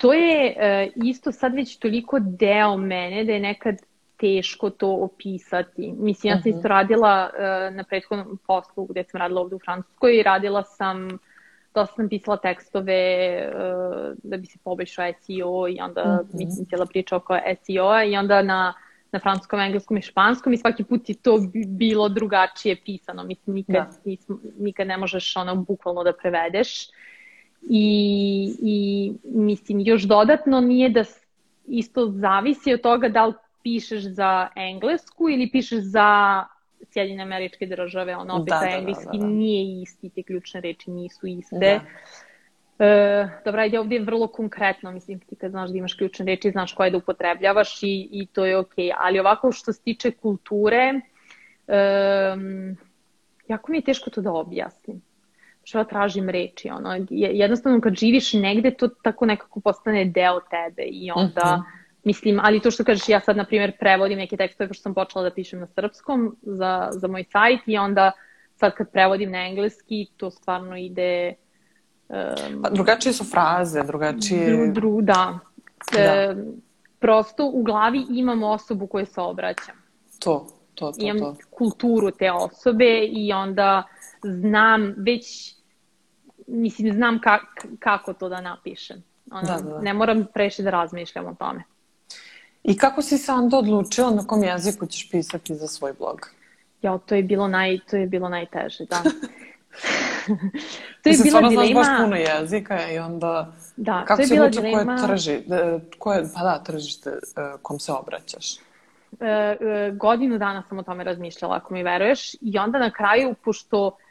to je uh, isto sad već toliko deo mene da je nekad teško to opisati. Mislim, ja sam uh -huh. isto radila uh, na prethodnom poslu gde sam radila ovde u Francuskoj i radila sam, dosta sam pisala tekstove uh, da bi se poboljšao SEO i onda, uh -huh. mislim, cijela priča oko SEO-a i onda na, na francuskom, engleskom i španskom i svaki put je to bilo drugačije pisano. Mislim, nikad, da. nismo, nikad ne možeš ono bukvalno da prevedeš. I, i mislim još dodatno nije da isto zavisi od toga da li pišeš za englesku ili pišeš za Sjedinjene američke države, ono opet da, da, engleski da, da, da. nije isti, te ključne reči nisu iste. Da. E, dobra, ajde ovdje je vrlo konkretno, mislim ti kad znaš da imaš ključne reči, znaš koje da upotrebljavaš i, i to je okej. Okay. Ali ovako što se tiče kulture, um, jako mi je teško to da objasnim šta tražim reči, ono, jednostavno kad živiš negde, to tako nekako postane deo tebe i onda, mhm. -huh. Mislim, ali to što kažeš, ja sad, na primjer, prevodim neke tekstove, pošto sam počela da pišem na srpskom za, za moj sajt i onda sad kad prevodim na engleski, to stvarno ide... Um, pa drugačije su fraze, drugačije... Dru, dru, da. da. Prosto u glavi imam osobu koju se obraćam. To, to, to. Imam to. kulturu te osobe i onda znam već, mislim, znam ka, kako to da napišem. Ono, da, da, da. Ne moram preši da razmišljam o tome. I kako si se onda odlučila na kom jeziku ćeš pisati za svoj blog? Ja, to je bilo, naj, to je bilo najteže, da. to je bila dilema... Znaš baš puno jezika i onda... Da, kako to je bila dilema... Kako se trži, e, koje, pa da, tržište e, kom se obraćaš? E, e, godinu dana sam o tome razmišljala, ako mi veruješ, i onda na kraju, pošto sam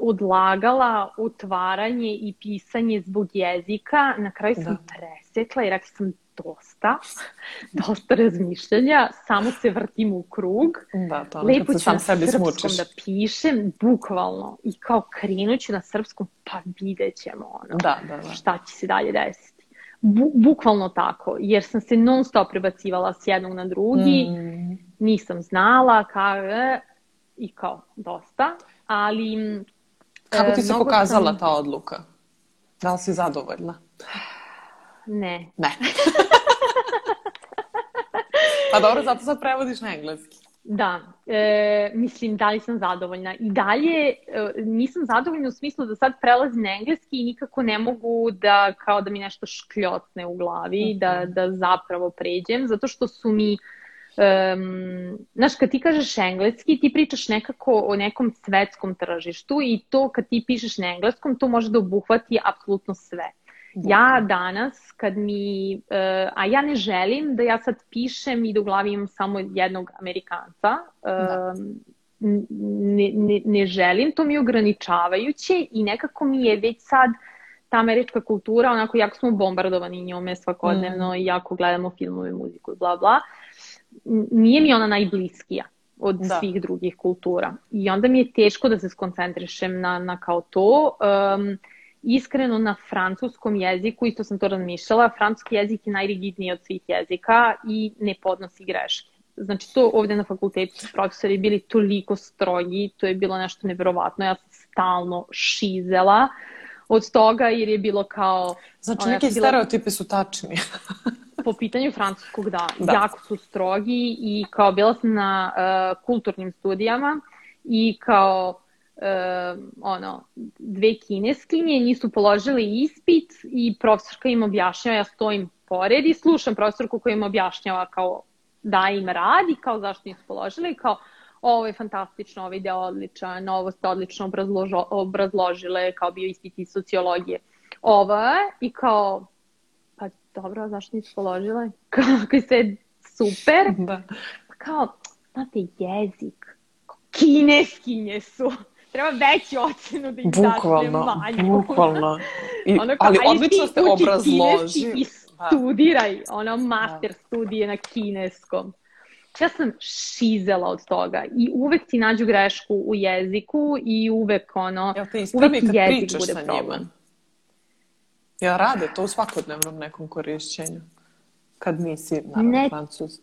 odlagala otvaranje i pisanje zbog jezika, na kraju sam da. presekla i rekla sam dosta, dosta razmišljanja, samo se vrtim u krug. Da, to Lepo ću sam na sebi srpskom smučiš. da pišem, bukvalno, i kao krenuću na srpskom, pa vidjet ćemo ono, da, da, da. šta će se dalje desiti. Bu, bukvalno tako, jer sam se non stop prebacivala s jednog na drugi, mm. nisam znala kao, i kao dosta, ali... Kako ti se pokazala sam... ta odluka? Da li si zadovoljna? Ne. Ne. pa dobro, zato sad prevodiš na engleski. Da, e, mislim da li sam zadovoljna. I dalje e, nisam zadovoljna u smislu da sad prelazim na engleski i nikako ne mogu da kao da mi nešto škljotne u glavi, mm -hmm. da, da zapravo pređem, zato što su mi Um, znaš, kad ti kažeš engleski, ti pričaš nekako o nekom svetskom tržištu i to kad ti pišeš na engleskom, to može da obuhvati apsolutno sve. Ja danas, kad mi, uh, a ja ne želim da ja sad pišem i da u glavi imam samo jednog Amerikanca, uh, ne, ne, ne želim, to mi je ograničavajuće i nekako mi je već sad ta američka kultura, onako jako smo bombardovani njome svakodnevno mm. i jako gledamo filmove, muziku i bla bla, nije mi ona najbliskija od da. svih drugih kultura. I onda mi je teško da se skoncentrišem na, na kao to. Um, iskreno na francuskom jeziku, isto sam to razmišljala, francuski jezik je najrigidniji od svih jezika i ne podnosi greške. Znači to ovde na fakultetu su profesori bili toliko strogi, to je bilo nešto neverovatno, ja sam stalno šizela od toga jer je bilo kao... Znači neki bila... stereotipi su tačni. po pitanju francuskog, da, da, jako su strogi i kao bila sam na uh, kulturnim studijama i kao uh, ono, dve kineskinje, nisu položili ispit i profesorka im objašnjava, ja stojim pored i slušam profesorku koja im objašnjava kao da im radi, kao zašto nisu položili, kao ovo je fantastično, ovo je odličan, ovo ste odlično obrazložile, kao bio ispit iz sociologije. Ovo je, i kao, dobro, zašto nisu položile? Kao, kao sve super. Da. Kao, znate, jezik, kineskinje su treba veći ocenu da im bukvalno, manju. Bukvalno, I, ono kao, ali odlično ste obrazložili. I da. studiraj, ono, master da. studije na kineskom. Ja sam šizela od toga i uvek ti nađu grešku u jeziku i uvek ono, Jel te uvek jezik bude problem. Njima? Ja rade to u svakodnevnom nekom korišćenju? Kad nisi, naravno, ne, francuz.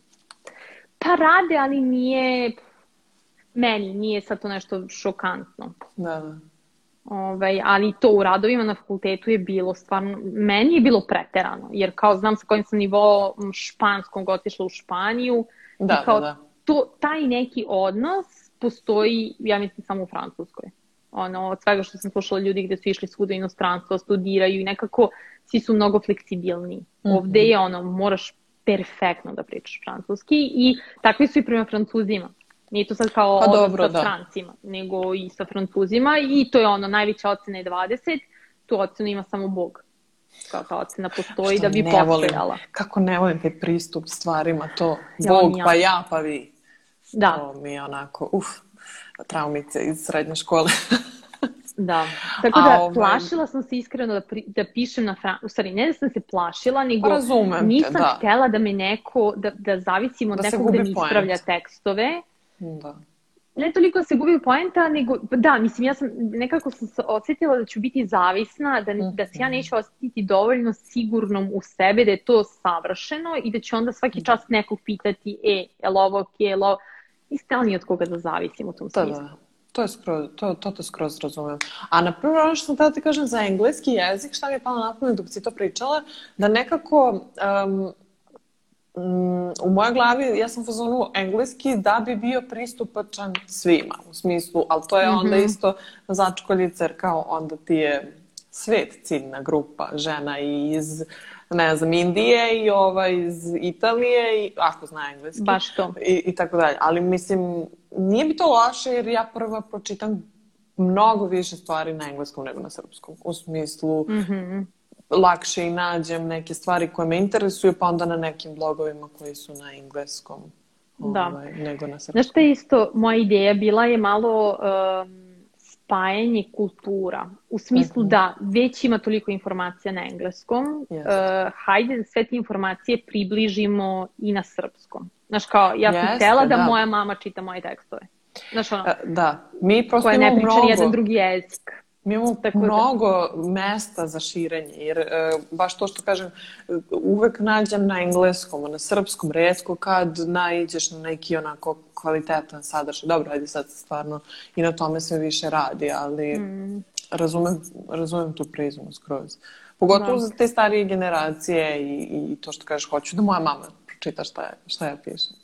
Pa rade, ali nije, meni nije sad to nešto šokantno. Da, da. Ovaj, ali to u radovima na fakultetu je bilo stvarno, meni je bilo preterano, jer kao znam sa kojim sam nivo španskom otišla u Španiju da, i kao da, da. To, taj neki odnos postoji, ja mislim, samo u Francuskoj. Ono, od svega što sam slušala ljudi gde su išli svuda inostranstvo, studiraju i nekako svi su mnogo fleksibilni. Mm -hmm. Ovde je ono, moraš perfektno da pričaš francuski i takvi su i prema francuzima. Nije to sad kao pa dobro, sa da. strancima, nego i sa francuzima i to je ono, najveća ocena je 20, tu ocenu ima samo Bog. Kao ta ocena postoji Što da bi postojala. Kako ne volim taj pristup stvarima, to ja, Bog, ja. pa ja, pa vi. Da. To mi je onako, uf, traumice iz srednje škole. Da, tako da ovaj... plašila sam se iskreno da, pri, da pišem na fran... U stvari, ne da sam se plašila, nego Razumem nisam te, da. htela da me neko, da, da zavisim od da nekog da mi ispravlja tekstove, Da. ne toliko se gubi poenta, nego, da, mislim, ja sam, nekako sam se osjetila da ću biti zavisna, da, da se ja neću osjetiti dovoljno sigurnom u sebe, da je to savršeno i da će onda svaki čas nekog pitati, e, je li ovo ok, je li ovo... Niste li od koga da zavisim u tom da, smislu. Da, to je skroz, to, to te skroz razumem. A na primjer, ono što sam tada ti kažem za engleski jezik, šta mi je palo na pamet dok si to pričala, da nekako um, Mm, u mojoj glavi ja sam fazonu engleski da bi bio pristupačan svima u smislu, ali to je onda mm -hmm. isto začkoljice jer kao onda ti je svet ciljna grupa žena iz ne znam, Indije i ova iz Italije i ako zna engleski. Baš to. I, i tako dalje. Ali mislim, nije bi to loše jer ja prva pročitam mnogo više stvari na engleskom nego na srpskom. U smislu, mm -hmm lakše i nađem neke stvari koje me interesuju, pa onda na nekim blogovima koji su na engleskom da. ovaj, nego na srpskom. Znaš što je isto, moja ideja bila je malo um, spajanje kultura. U smislu mhm. -huh. da već ima toliko informacija na engleskom, yes. uh, hajde da sve te informacije približimo i na srpskom. Znaš kao, ja sam Jeste, htela da, da moja mama čita moje tekstove. Znaš ono, uh, da, mi prosto. Koja ne priča jedan drugi jezik. Mi imamo Tako mnogo da. mesta za širenje, jer e, baš to što kažem, uvek nađem na engleskom, na srpskom, redko kad naiđeš na neki onako kvalitetan sadržaj. Dobro, ajde sad stvarno i na tome sve više radi, ali mm. razumem, razumem tu prizmu skroz. Pogotovo da. za te starije generacije i, i to što kažeš, hoću da moja mama pročita šta, je, šta ja pišem.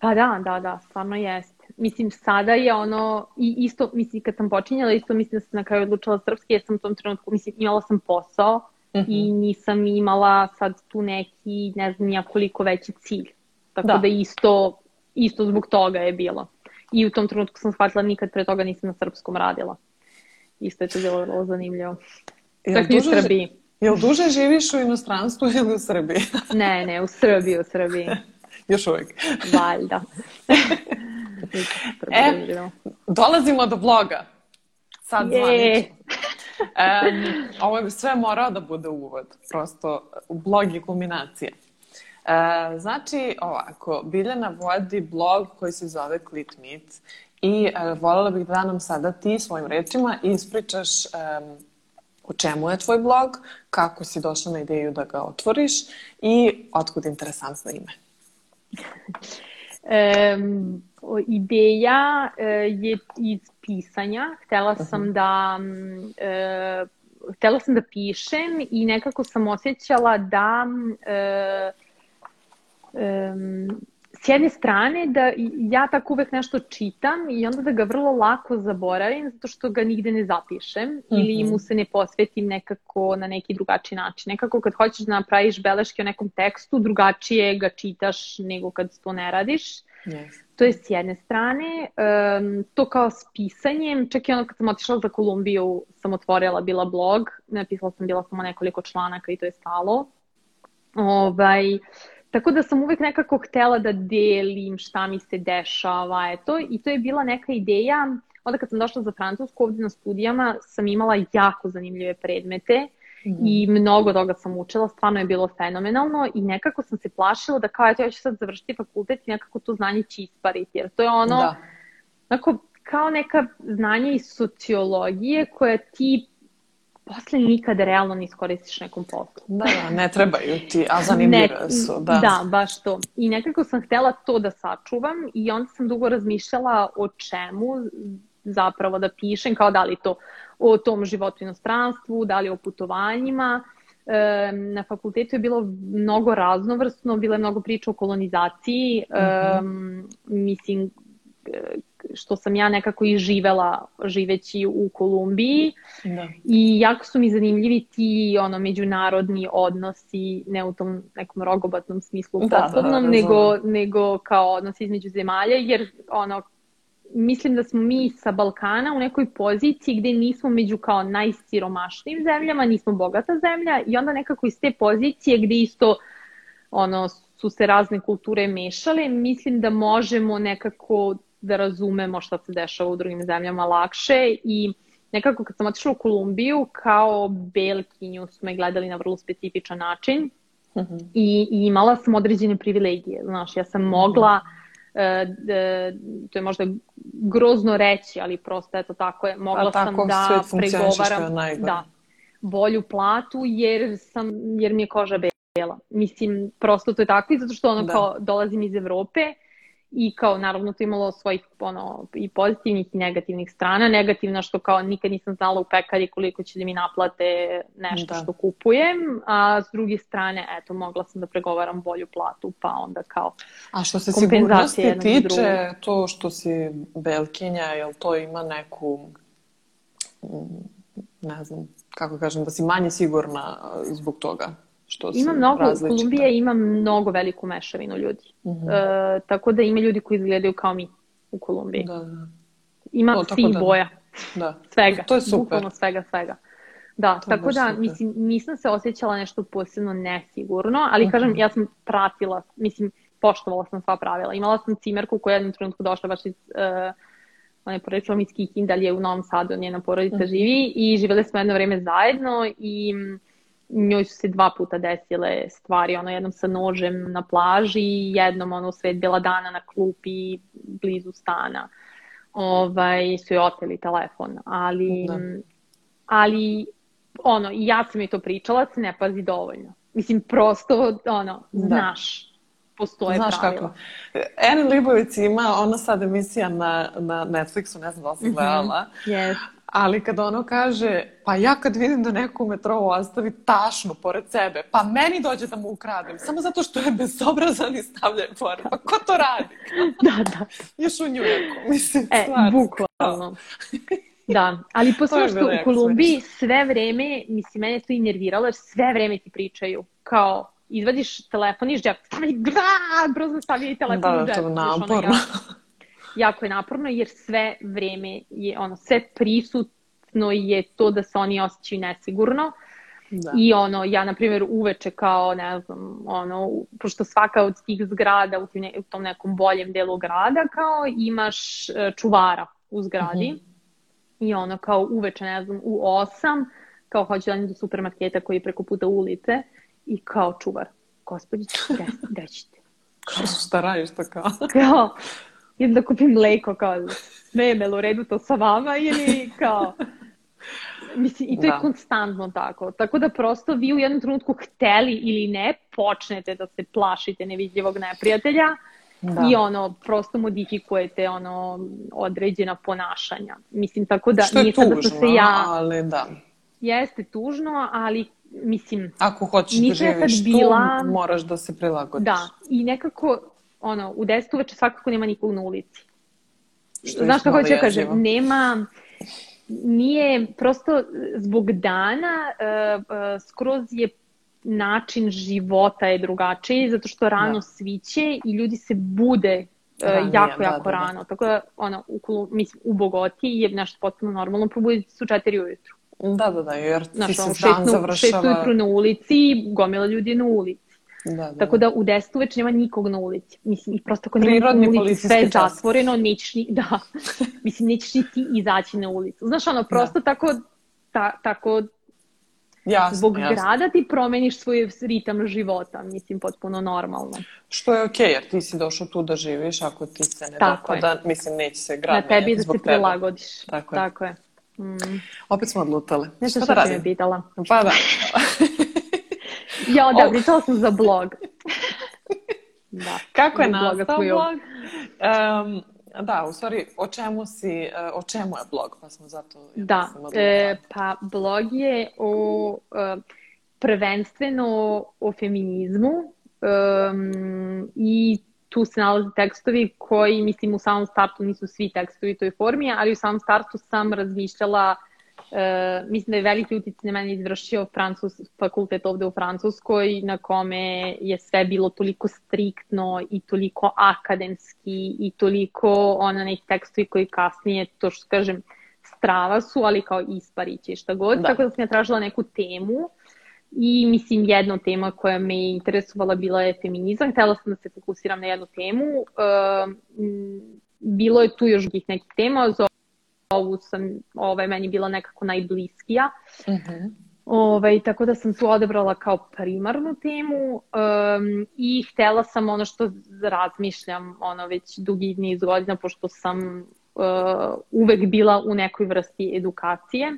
Pa da, da, da, stvarno jest mislim, sada je ono, i isto, mislim, kad sam počinjala, isto mislim da sam na kraju odlučila srpski, jer sam u tom trenutku, mislim, imala sam posao uh -huh. i mhm. nisam imala sad tu neki, ne znam ja koliko veći cilj. Tako da, da isto, isto zbog toga je bilo. I u tom trenutku sam shvatila nikad pre toga nisam na srpskom radila. Isto je to bilo vrlo zanimljivo. Čak i u Srbiji. Jel duže živiš u inostranstvu ili u Srbiji? ne, ne, u Srbiji, u Srbiji. Još uvijek. Valjda. e, dolazimo do bloga. Sad zvanično. Um, ovo je sve morao da bude uvod. Prosto, blog je kulminacija. E, znači, ovako, Biljana vodi blog koji se zove Click Meet i e, voljela bih da nam sada ti svojim rečima ispričaš e, o čemu je tvoj blog, kako si došla na ideju da ga otvoriš i otkud interesantno ime. Um, ideja uh, je iz pisanja. Htela sam uh -huh. da uh, htela sam da pišem i nekako sam osjećala da uh, um, s jedne strane da ja tako uvek nešto čitam i onda da ga vrlo lako zaboravim zato što ga nigde ne zapišem mm -hmm. ili mu se ne posvetim nekako na neki drugačiji način. Nekako kad hoćeš da napraviš beleške o nekom tekstu, drugačije ga čitaš nego kad to ne radiš. Yes. To je s jedne strane. Um, to kao s pisanjem, čak i ono kad sam otišla za Kolumbiju sam otvorila bila blog, napisala sam bila samo nekoliko članaka i to je stalo. Ovaj, uh, Tako da sam uvek nekako htela da delim šta mi se dešava, eto, i to je bila neka ideja, onda kad sam došla za Francusku ovde na studijama sam imala jako zanimljive predmete mm. i mnogo toga sam učila, stvarno je bilo fenomenalno i nekako sam se plašila da kao eto ja ću sad završiti fakultet i nekako to znanje će ispariti, jer to je ono, da. onako, kao neka znanje iz sociologije koja ti posle nikada realno ne iskoristiš nekom poslu. Da, da, ne trebaju ti, a zanimljive su. Da. da, baš to. I nekako sam htela to da sačuvam i onda sam dugo razmišljala o čemu zapravo da pišem, kao da li to o tom životu inostranstvu, da li o putovanjima. E, na fakultetu je bilo mnogo raznovrsno, bilo je mnogo priča o kolonizaciji, mm -hmm. e, mislim, što sam ja nekako i živela živeći u Kolumbiji da. i jako su mi zanimljivi ti ono međunarodni odnosi ne u tom nekom rogobatnom smislu da, poslovnom da, da, nego, nego kao odnosi između zemalja jer ono mislim da smo mi sa Balkana u nekoj poziciji gde nismo među kao najsiromašnijim zemljama, nismo bogata zemlja i onda nekako iz te pozicije gde isto ono su se razne kulture mešale, mislim da možemo nekako da razumemo šta se dešava u drugim zemljama lakše i nekako kad sam otišla u Kolumbiju kao belkinju su me gledali na vrlo specifičan način uh mhm. -huh. i, i imala sam određene privilegije, znaš, ja sam mogla uh, da, to je možda grozno reći, ali prosto eto tako je, mogla pa, sam da pregovaram da, bolju platu jer, sam, jer mi je koža bela. Mislim, prosto to je tako i zato što ono da. kao dolazim iz Evrope, i kao naravno to imalo svojih ono, i pozitivnih i negativnih strana. Negativna što kao nikad nisam znala u pekari koliko će da mi naplate nešto da. što kupujem, a s druge strane eto mogla sam da pregovaram bolju platu pa onda kao A što se sigurnosti tiče, to što si belkinja, jel to ima neku ne znam, kako kažem, da si manje sigurna zbog toga? Što ima mnogo, različita. Kolumbija ima mnogo veliku mešavinu ljudi. Mhm. -huh. e, tako da ima ljudi koji izgledaju kao mi u Kolumbiji. Da, da. Ima no, svih da, boja. Da. Svega. To je super. Bukvalno svega, svega. Da, to tako da, super. mislim, nisam se osjećala nešto posebno nesigurno, ali uh -huh. kažem, ja sam pratila, mislim, poštovala sam sva pravila. Imala sam cimerku koja je jednom trenutku došla baš iz, uh, ona je porećala iz Kikindalje u Novom Sadu, njena porodica uh -huh. živi i živjeli smo jedno vreme zajedno i njoj su se dva puta desile stvari, ono jednom sa nožem na plaži i jednom ono sred bila dana na klupi blizu stana. Ovaj, su joj oteli telefon, ali, da. ali ono, ja sam joj to pričala, se ne pazi dovoljno. Mislim, prosto, ono, da. znaš, postoje Znaš pravila. kako. Eni Libovic ima, ona sad emisija na, na Netflixu, ne znam da li si mhm. gledala. Mm -hmm. yes. Ali kad ono kaže, pa ja kad vidim da neko u metrovu ostavi tašnu pored sebe, pa meni dođe da mu ukradem, samo zato što je bezobrazan i stavlja je pored. Pa ko to radi? da, da. Još u Njujorku, mislim, e, stvarno. bukvalno. Da, ali posebno što u Kolumbiji sve vreme, mislim, mene to i nerviralo, jer sve vreme ti pričaju kao izvadiš telefon iz džepa, stavi, gra, brzo stavi telefon da, u džep. Da, to je naporno jako je naporno jer sve vreme je ono, sve prisutno je to da se oni osjećaju nesigurno. Da. I ono, ja na primjer uveče kao, ne znam, ono, pošto svaka od tih zgrada u, tim, u tom nekom boljem delu grada kao imaš e, čuvara u zgradi. Mm -hmm. I ono kao uveče, ne znam, u osam, kao hoću da do supermarketa koji je preko puta ulice i kao čuvar. Gospodić, gde ćete? Kao, šta radiš to kao? Kao, idem da kupim mleko, kao, sme me u redu to sa vama ili kao... Mislim, i to da. je konstantno tako. Tako da prosto vi u jednom trenutku hteli ili ne, počnete da se plašite nevidljivog neprijatelja da. i ono, prosto modifikujete ono, određena ponašanja. Mislim, tako da... Što je tužno, da se ja... ali da. Jeste tužno, ali mislim... Ako hoćeš da živiš bila... tu, moraš da se prilagodiš. Da, i nekako ono, u 10 uveče svakako nema nikog na ulici. Što Znaš kako hoću da kažem? Nema, nije, prosto zbog dana uh, uh, skroz je način života je drugačiji, zato što rano da. sviće i ljudi se bude uh, Ranije, jako, jako da, rano. Da, da. Tako da, ono, u, mislim, u Bogoti je nešto potpuno normalno, probuditi su četiri ujutru. Da, da, da, jer ti Znaš, se dan završava... Šest ujutru na ulici, gomila ljudi na ulici. Da, da. Tako da u 10 uveč nema nikog na ulici. Mislim, i prosto ako nema na ulici sve je zatvoreno, nećeš ni, da, mislim, nećeš ni ti izaći na ulicu. Znaš, ono, prosto da. tako, ta, tako Jasno, Zbog jasno. grada ti promeniš svoj ritam života, mislim, potpuno normalno. Što je okej, okay, jer ti si došao tu da živiš, ako ti se ne Tako dopada, mislim, neće se grad Na tebi da se prilagodiš. Tako je. Tako je. Mm. Opet smo odlutale. Nešto što da me pitala. Pa da. Ja, da, pričala sam za blog. da. Kako je nastao blog? Um, da, u stvari, o čemu si, e, o čemu je blog, pa smo zato... Ja da, e, pa blog je o, uh, prvenstveno o feminizmu um, i tu se nalaze tekstovi koji, mislim, u samom startu nisu svi tekstovi u toj formi, ali u samom startu sam razmišljala E, mislim da je veliki utic na mene izvršio Francus, fakultet ovde u Francuskoj, na kome je sve bilo toliko striktno i toliko akademski i toliko ona neki tekstovi koji kasnije, to što kažem, strava su, ali kao ispariće šta god. Da. Tako da sam ja tražila neku temu i mislim jedna tema koja me je interesovala bila je feminizam. Htela sam da se fokusiram na jednu temu. E, bilo je tu još nekih tema, ovu sam, ovaj, meni bila nekako najbliskija. Uh mhm. -huh. Ovaj, tako da sam tu odebrala kao primarnu temu um, i htela sam ono što razmišljam ono već dugi niz godina, pošto sam uh, uvek bila u nekoj vrsti edukacije.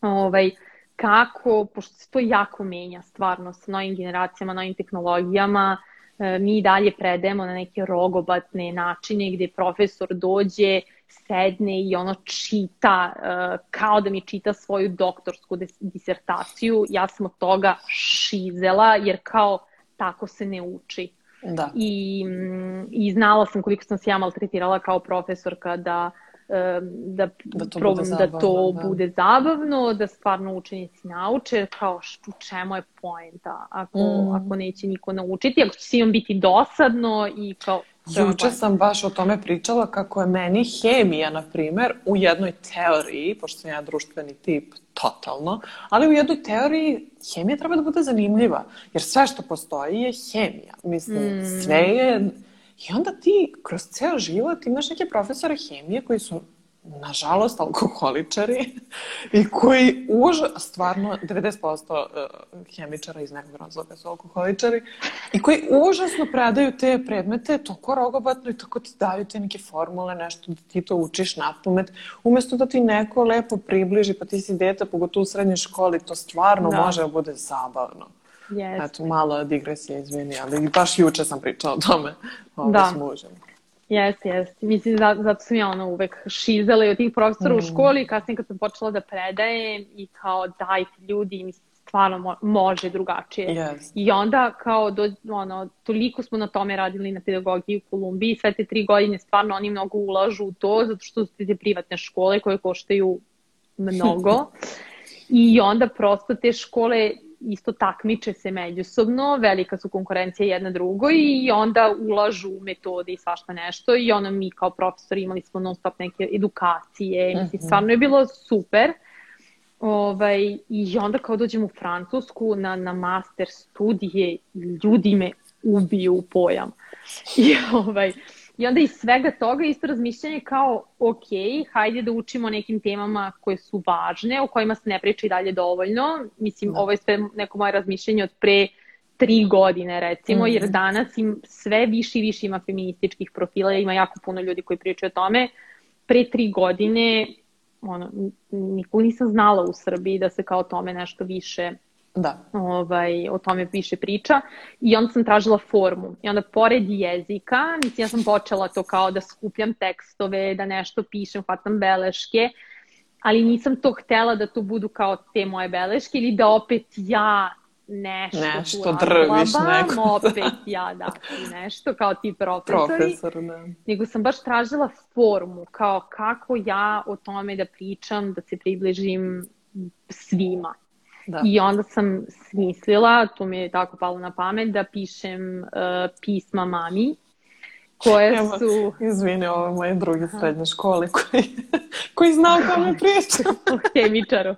Ovaj, kako, pošto se to jako menja stvarno sa novim generacijama, novim tehnologijama, E, mi dalje predajemo na neke rogobatne načine gde profesor dođe, sedne i ono čita e, kao da mi čita svoju doktorsku disertaciju. Ja sam od toga šizela jer kao tako se ne uči. Da. I, I znala sam koliko sam se ja maltretirala kao profesorka da uh, da, da to, probam bude, zabavno, da to da. bude zabavno, da stvarno učenici nauče, kao u čemu je poenta ako, mm. ako neće niko naučiti, ako će svima biti dosadno i kao Juče sam baš o tome pričala kako je meni hemija, na primer, u jednoj teoriji, pošto sam ja društveni tip, totalno, ali u jednoj teoriji hemija treba da bude zanimljiva, jer sve što postoji je hemija. Mislim, mm. sve je I onda ti kroz ceo život imaš neke profesore hemije koji su nažalost, alkoholičari i koji už, stvarno, 90% e, hemičara iz nekog razloga su alkoholičari i koji užasno predaju te predmete toko rogobatno i tako ti daju te neke formule, nešto da ti to učiš na pamet, umesto da ti neko lepo približi, pa ti si deta, pogotovo u srednjoj školi, to stvarno da. može da bude zabavno. Yes. Eto, malo digresija, izvini, ali baš juče sam pričala o tome ovo, da. s mužem. Jeste, jeste. Mislim, da, zato sam ja ono uvek šizala i od tih profesora mm. u školi, kasnije kad sam počela da predajem i kao dajte ljudi, mislim, stvarno mo može drugačije. Yes. I onda kao do, ono, toliko smo na tome radili na pedagogiji u Kolumbiji, sve te tri godine stvarno oni mnogo ulažu u to, zato što su te privatne škole koje koštaju mnogo. I onda prosto te škole isto takmiče se međusobno, velika su konkurencija jedna drugoj i onda ulažu metode i svašta nešto i ono mi kao profesori imali smo non stop neke edukacije, mislim, mhm. stvarno je bilo super. Ovaj, I onda kao dođem u Francusku na, na master studije, ljudi me ubiju u pojam. I ovaj, I onda iz svega toga isto razmišljanje kao, ok, hajde da učimo nekim temama koje su važne, o kojima se ne priča i dalje dovoljno. Mislim, da. ovo je sve neko moje razmišljanje od pre tri godine recimo, mm -hmm. jer mhm. danas im sve više i više ima feminističkih profila, ima jako puno ljudi koji pričaju o tome. Pre tri godine ono, nikog nisam znala u Srbiji da se kao tome nešto više da. ovaj, o tome više priča i onda sam tražila formu i onda pored jezika, mislim ja sam počela to kao da skupljam tekstove, da nešto pišem, hvatam beleške, ali nisam to htela da to budu kao te moje beleške ili da opet ja nešto, nešto drviš neko. opet ja da nešto kao ti profesori. Profesor, da. Nego sam baš tražila formu kao kako ja o tome da pričam, da se približim svima. Da. I onda sam smislila, to mi je tako palo na pamet, da pišem uh, pisma mami, koje Evo, su... Izvini, ovo je moje druge srednje škole koji, koji zna o kome pričam. o hemičaru.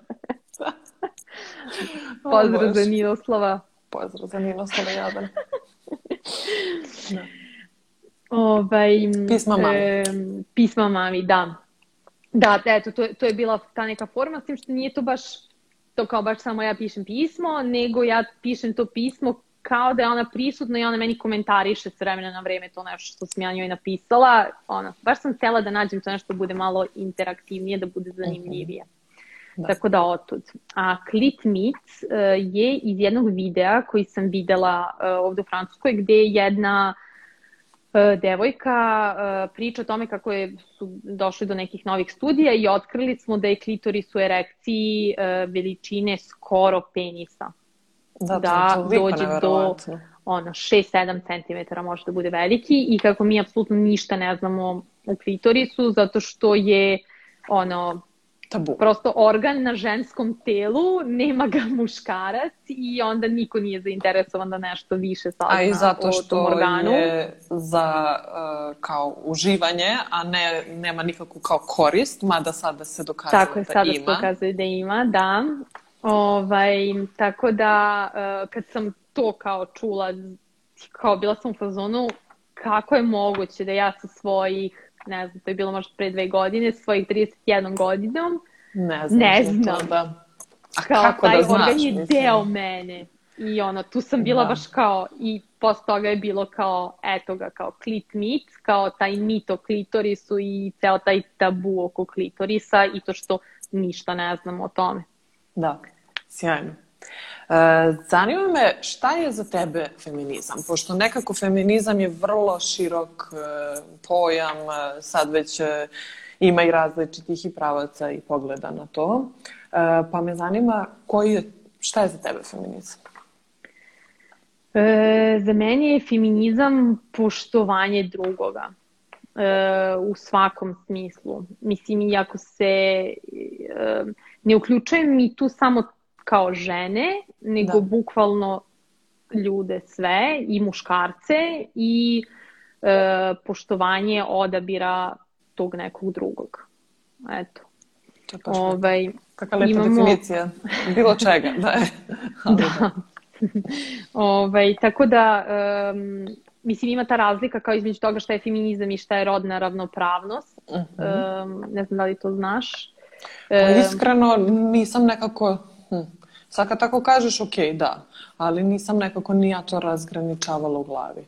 Pozdrav za Niloslava. Pozdrav za Niloslava, jadan. da. Ovaj, pisma mami. E, pisma mami, da. Da, eto, to, to je bila ta neka forma, s tim što nije to baš to kao baš samo ja pišem pismo, nego ja pišem to pismo kao da je ona prisutna i ona meni komentariše s vremena na vreme to nešto što sam ja njoj napisala. Ona, baš sam htjela da nađem to nešto da bude malo interaktivnije, da bude zanimljivije. Da. Tako da otud. A Clit Meet uh, je iz jednog videa koji sam videla uh, ovde u Francuskoj gde je jedna uh, devojka e, priča o tome kako je, su došli do nekih novih studija i otkrili smo da je klitoris u erekciji e, veličine skoro penisa. Da, da dođe do ono, 6-7 cm može da bude veliki i kako mi apsolutno ništa ne znamo u klitorisu zato što je ono tabu. Prosto organ na ženskom telu, nema ga muškarac i onda niko nije zainteresovan da nešto više sazna A i zato što organu. je za uh, kao uživanje, a ne, nema nikakvu kao korist, mada sada se dokazuje tako je, da sada ima. Tako se dokazuje da ima, da. Ovaj, tako da, uh, kad sam to kao čula, kao bila sam u fazonu, kako je moguće da ja sa svojih ne znam, to je bilo možda pre dve godine, svojih 31 godinom. Ne znam. Ne znam. To, da. A kao kako taj da znaš? organ je mislim. deo mene. I ono, tu sam bila da. baš kao, i posle toga je bilo kao, eto ga, kao klit mit, kao taj mit o klitorisu i ceo taj tabu oko klitorisa i to što ništa ne znamo o tome. Da, sjajno. E, zanima me šta je za tebe feminizam, pošto nekako feminizam je vrlo širok e, pojam, e, sad već ima i različitih i pravaca i pogleda na to, pa me zanima koji je, šta je za tebe feminizam? E, za mene je feminizam poštovanje drugoga e, u svakom smislu. Mislim, iako se e, ne uključujem mi tu samo kao žene, nego da. bukvalno ljude sve i muškarce i e, poštovanje odabira tog nekog drugog. Eto. Ovaj, Kakva lepa imamo... definicija bilo čega. Da. da. ovaj, tako da, um, mislim, ima ta razlika kao između toga šta je feminizam i šta je rodna ravnopravnost. Uh -huh. um, ne znam da li to znaš. Um, Iskreno, nisam nekako... Hm. Sad kad tako kažeš, ok, da, ali nisam nekako ni ja to razgraničavala u glavi.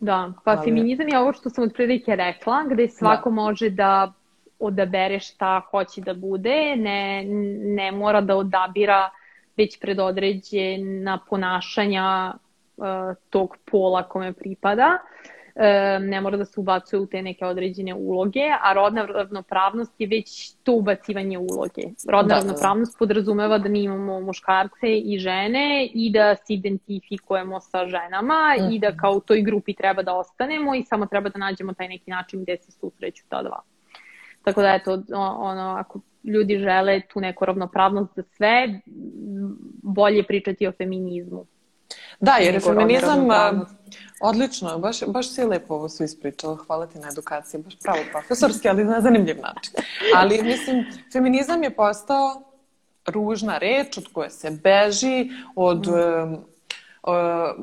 Da, pa ali... feminizam je ovo što sam od prilike rekla, gde svako da. može da odabere šta hoće da bude, ne, ne mora da odabira već predodređena ponašanja uh, tog pola kome pripada. Uh, ne mora da se ubacuje u te neke određene uloge, a rodna ravnopravnost je već to ubacivanje uloge. Rodna da, ravnopravnost podrazumeva da mi imamo muškarce i žene i da se identifikujemo sa ženama mm. i da kao u toj grupi treba da ostanemo i samo treba da nađemo taj neki način gde se susreću ta dva. Tako da eto, ono, ako ljudi žele tu neku ravnopravnost za sve, bolje pričati o feminizmu. Da, jer je feminizam odlično, baš, baš si lepo ovo sve ispričala, hvala ti na edukaciji, baš pravo profesorski, ali na zanimljiv način. Ali mislim, feminizam je postao ružna reč od koje se beži, od mm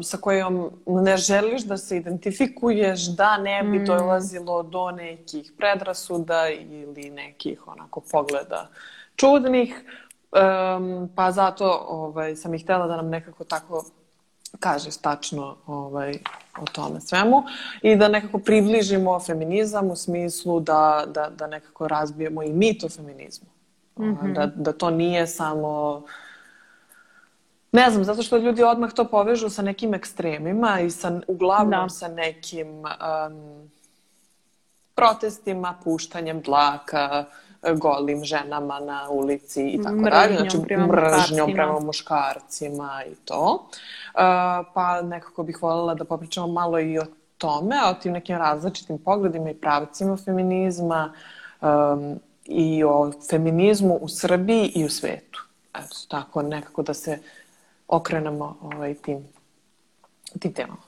sa kojom ne želiš da se identifikuješ, da ne bi mm. dolazilo do nekih predrasuda ili nekih onako pogleda čudnih. Um, pa zato ovaj, sam ih htela da nam nekako tako kaže tačno ovaj, o tome svemu i da nekako približimo feminizam u smislu da, da, da nekako razbijemo i mit o feminizmu. Mm -hmm. da, da to nije samo Ne znam, zato što ljudi odmah to povežu sa nekim ekstremima i sa, uglavnom da. sa nekim um, protestima, puštanjem dlaka, golim ženama na ulici i tako dalje. Znači, prema mržnjom prema muškarcima i to. Uh, pa nekako bih voljela da popričamo malo i o tome, o tim nekim različitim pogledima i pravcima feminizma um, i o feminizmu u Srbiji i u svetu. Eto, tako nekako da se okrenemo ovaj, tim, tim temama.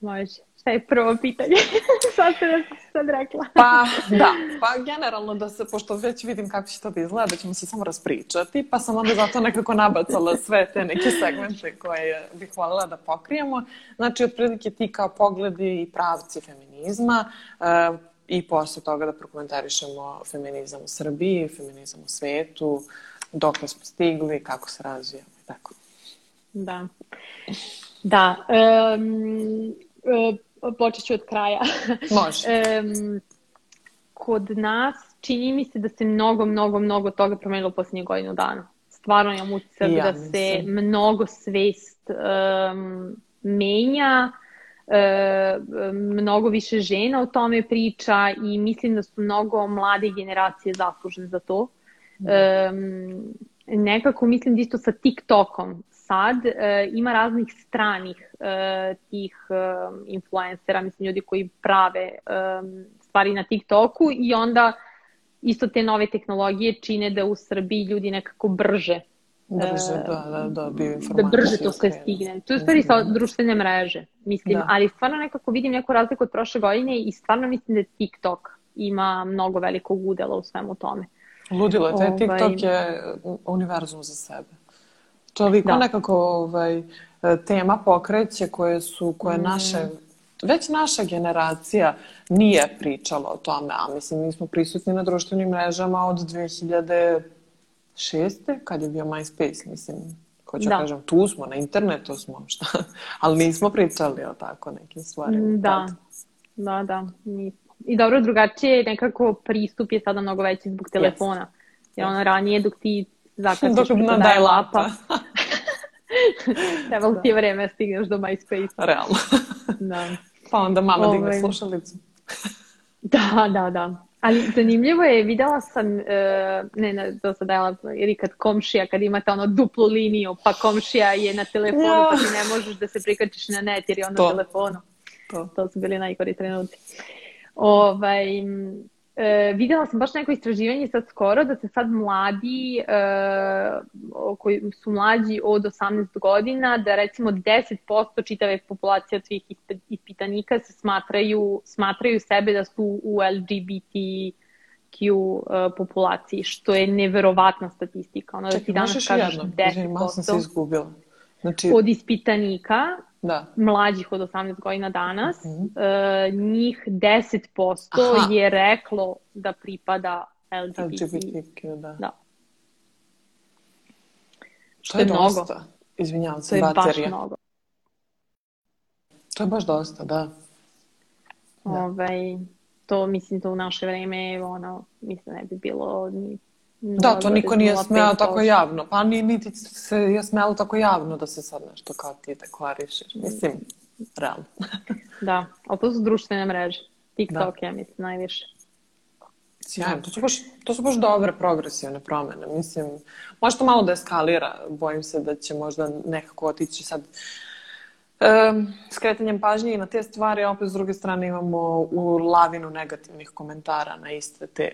Može. Šta je prvo pitanje? sad da sad rekla. pa da, pa generalno da se, pošto već vidim kako će to da izgleda, da ćemo se samo raspričati, pa sam onda zato nekako nabacala sve te neke segmente koje bih voljela da pokrijemo. Znači, otprilike ti kao pogledi i pravci feminizma, uh, i posle toga da prokomentarišemo feminizam u Srbiji, feminizam u svetu, dok smo stigli, kako se razvijamo i tako. Da. Da. Um, počet ću od kraja. Može. um, kod nas čini mi se da se mnogo, mnogo, mnogo toga promenilo poslednjih godinu dana. Stvarno imam utisak ja, da mislim. se mnogo svest um, menja, e, mnogo više žena o tome priča i mislim da su mnogo mlade generacije zaslužene za to. Um, nekako mislim da isto sa TikTokom sad e, ima raznih stranih e, tih e, influencera, mislim ljudi koji prave e, stvari na TikToku i onda isto te nove tehnologije čine da u Srbiji ljudi nekako brže Brže, e, da, da, dobiju informacije. Da brže to sve stigne. To je stvari sa mhm. društvene mreže, mislim, da. ali stvarno nekako vidim neku razliku od prošle godine i stvarno mislim da TikTok ima mnogo velikog udela u svemu tome. Ludilo je, taj ovaj... TikTok je univerzum za sebe toliko da. nekako ovaj, tema pokreće koje su, koje mm. naše već naša generacija nije pričala o tome, a mislim mi smo prisutni na društvenim mrežama od 2006. kad je bio MySpace, mislim, Hoću da. kažem, tu smo, na internetu smo, šta? ali nismo pričali o tako nekim stvarima. Da, tad. da, da. I dobro, drugačije nekako pristup je sada mnogo veći zbog telefona. Yes. Jer ono ranije dok ti zakačiš na daj lapa. Trebalo da. ti je vreme da stigneš do MySpace. Realno. da. Pa onda mama Ove... digne ovaj. slušalicu. da, da, da. Ali zanimljivo je, videla sam, uh, ne, ne, to sad dala, ili kad komšija, kad imate ono duplu liniju, pa komšija je na telefonu, ja. pa ti ne možeš da se prikačiš na net jer je on na telefonu. To. to su bili najgori trenuci. Ovaj, E, videla sam baš neko istraživanje sad skoro da se sad mladi e, koji su mlađi od 18 godina da recimo 10% čitave populacije od svih ispitanika se smatraju, smatraju sebe da su u LGBTQ uh, e, populaciji, što je neverovatna statistika. Ono da ti danas kažeš jedno, 10%. Malo sam se izgubila. Znači... Od ispitanika da. mlađih od 18 godina danas, mm -hmm. uh, njih 10% Aha. je reklo da pripada LGBT. LGBTQ, da. da. Što je, je dosta. Mnogo. Izvinjavam se, To je baš mnogo. To je baš dosta, da. da. Ovaj, to mislim to u naše vreme ono, mislim ne bi bilo ni Da, to niko nije smeo tako javno. Pa ni, niti se je smelo tako javno da se sad nešto kao ti deklarišeš. Mislim, realno. da, ali to su društvene mreže. TikTok, da. ja mislim, najviše. Sjajno, to su, baš, to su baš dobre progresivne promene. Mislim, možda to malo da eskalira. Bojim se da će možda nekako otići sad um, skretanjem pažnje i na te stvari, a opet s druge strane imamo u lavinu negativnih komentara na iste te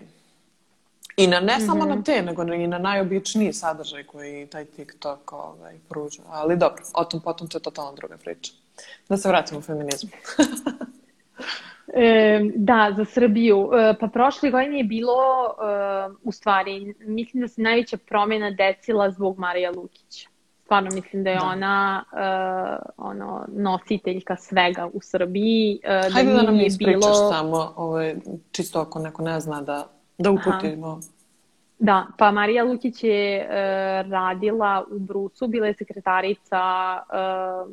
I na, ne samo mm -hmm. na mhm. te, nego i na najobičniji sadržaj koji taj TikTok ovaj, pruža. Ali dobro, o tom potom to je totalno druga priča. Da se vratimo u feminizmu. e, da, za Srbiju. E, pa prošle godine je bilo, e, u stvari, mislim da se najveća promjena desila zbog Marija Lukića. Stvarno mislim da je da. ona uh, ono, nositeljka svega u Srbiji. Uh, Hajde da, da nam ispričaš bilo... samo, ovaj, čisto ako neko ne zna da Da uputimo. Aha. Da, pa Marija Lukić je e, radila u Brusu, bila je sekretarica e,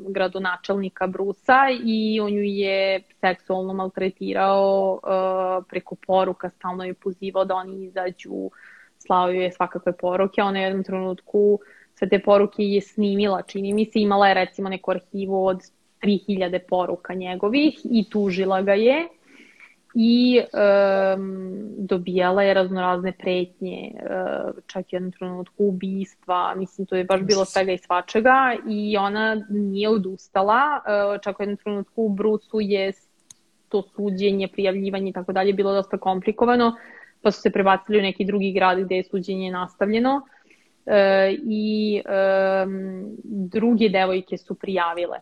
gradonačelnika Brusa i on ju je seksualno maltretirao e, preko poruka, stalno je pozivao da oni izađu, slao je svakakve poruke, ona je u jednom trenutku sve te poruke je snimila, čini mi se, imala je recimo neku arhivu od 3000 poruka njegovih i tužila ga je i um, dobijala je raznorazne pretnje, uh, čak i jednom trenutku ubistva, mislim to je baš bilo svega i svačega. I ona nije odustala, uh, čak u jednom trenutku u Brucu je to suđenje, prijavljivanje i tako dalje bilo dosta komplikovano, pa su se prebacili u neki drugi grad gde je suđenje nastavljeno. Uh, i um, druge devojke su prijavile.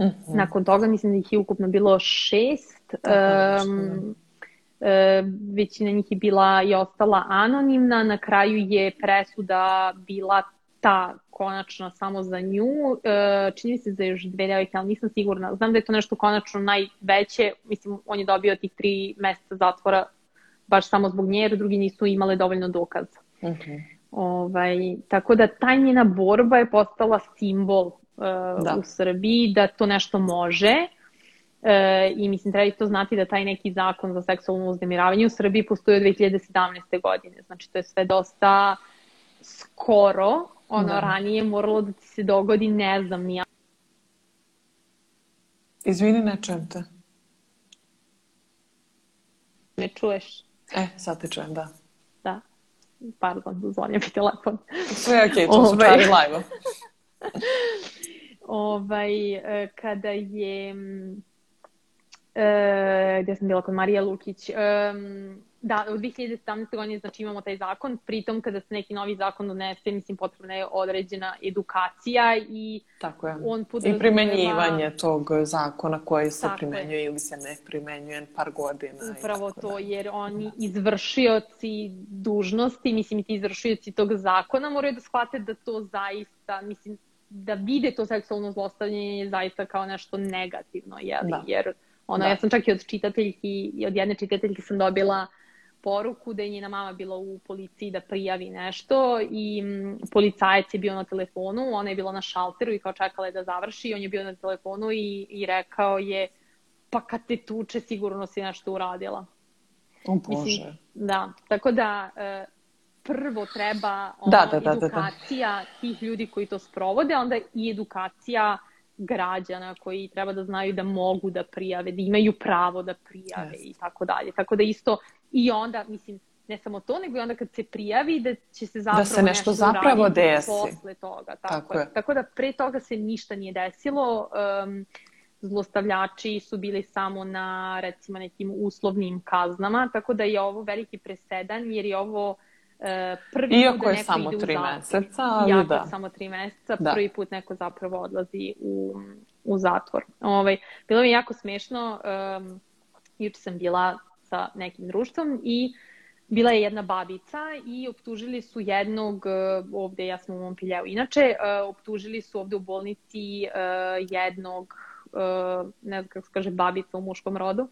Mm -hmm. Nakon toga mislim da ih je ukupno bilo šest Um, većina njih je bila i ostala anonimna, na kraju je presuda bila ta konačna samo za nju. Čini se za još dve devojke, ali nisam sigurna. Znam da je to nešto konačno najveće. Mislim, on je dobio tih tri meseca zatvora baš samo zbog nje, jer drugi nisu imale dovoljno dokaza. Okay. Ovaj, tako da ta njena borba je postala simbol uh, da. u Srbiji da to nešto može. E, I mislim, treba to znati da taj neki zakon za seksualno uznemiravanje u Srbiji postoji od 2017. godine. Znači, to je sve dosta skoro. Ono, da. ranije moralo da ti se dogodi, ne znam, nija. Izvini, ne čujem te. Ne čuješ? E, sad te čujem, da. Da. Pardon, dozvonja mi telefon. Sve je okej, okay, to su ovaj. čari live ovaj, e, kada je e, gde sam bila kod Marija Lukić. E, da, od 2017. godine znači imamo taj zakon, pritom kada se neki novi zakon donese, mislim potrebna je određena edukacija i Tako je. on podrazumeva... I primenjivanje tog zakona koji se Tako primenjuje je. ili se ne primenjuje par godina. Upravo to, da. jer oni izvršioci dužnosti, mislim i ti izvršioci tog zakona moraju da shvate da to zaista, mislim, da vide to seksualno zlostavljanje zaista kao nešto negativno, jel? Da. jer Ono, da. ja sam čak i od čitateljki, i od jedne čitateljke sam dobila poruku da je njena mama bila u policiji da prijavi nešto i policajac je bio na telefonu, ona je bila na šalteru i kao čekala je da završi, on je bio na telefonu i, i rekao je pa kad te tuče sigurno si nešto uradila. O Bože. Mislim, da, tako da e, prvo treba ono, da, da, da, edukacija da, da. tih ljudi koji to sprovode, onda i edukacija građana koji treba da znaju da mogu da prijave, da imaju pravo da prijave yes. i tako dalje. Tako da isto i onda, mislim, ne samo to, nego i onda kad se prijavi da će se zapravo da se nešto, nešto zapravo desi. posle toga. Tako, tako, je. tako da pre toga se ništa nije desilo. Um, zlostavljači su bili samo na recimo nekim uslovnim kaznama, tako da je ovo veliki presedan jer je ovo E, prvi Iako put da je samo tri meseca, ali Iako da. je samo tri meseca, da. prvi put neko zapravo odlazi u, u zatvor. Ovaj, bilo mi jako smešno, um, juče sam bila sa nekim društvom i bila je jedna babica i optužili su jednog, e, ovde ja sam u Montpellieru inače, uh, optužili su ovde u bolnici jednog, ne znam kako se kaže, babica u muškom rodu.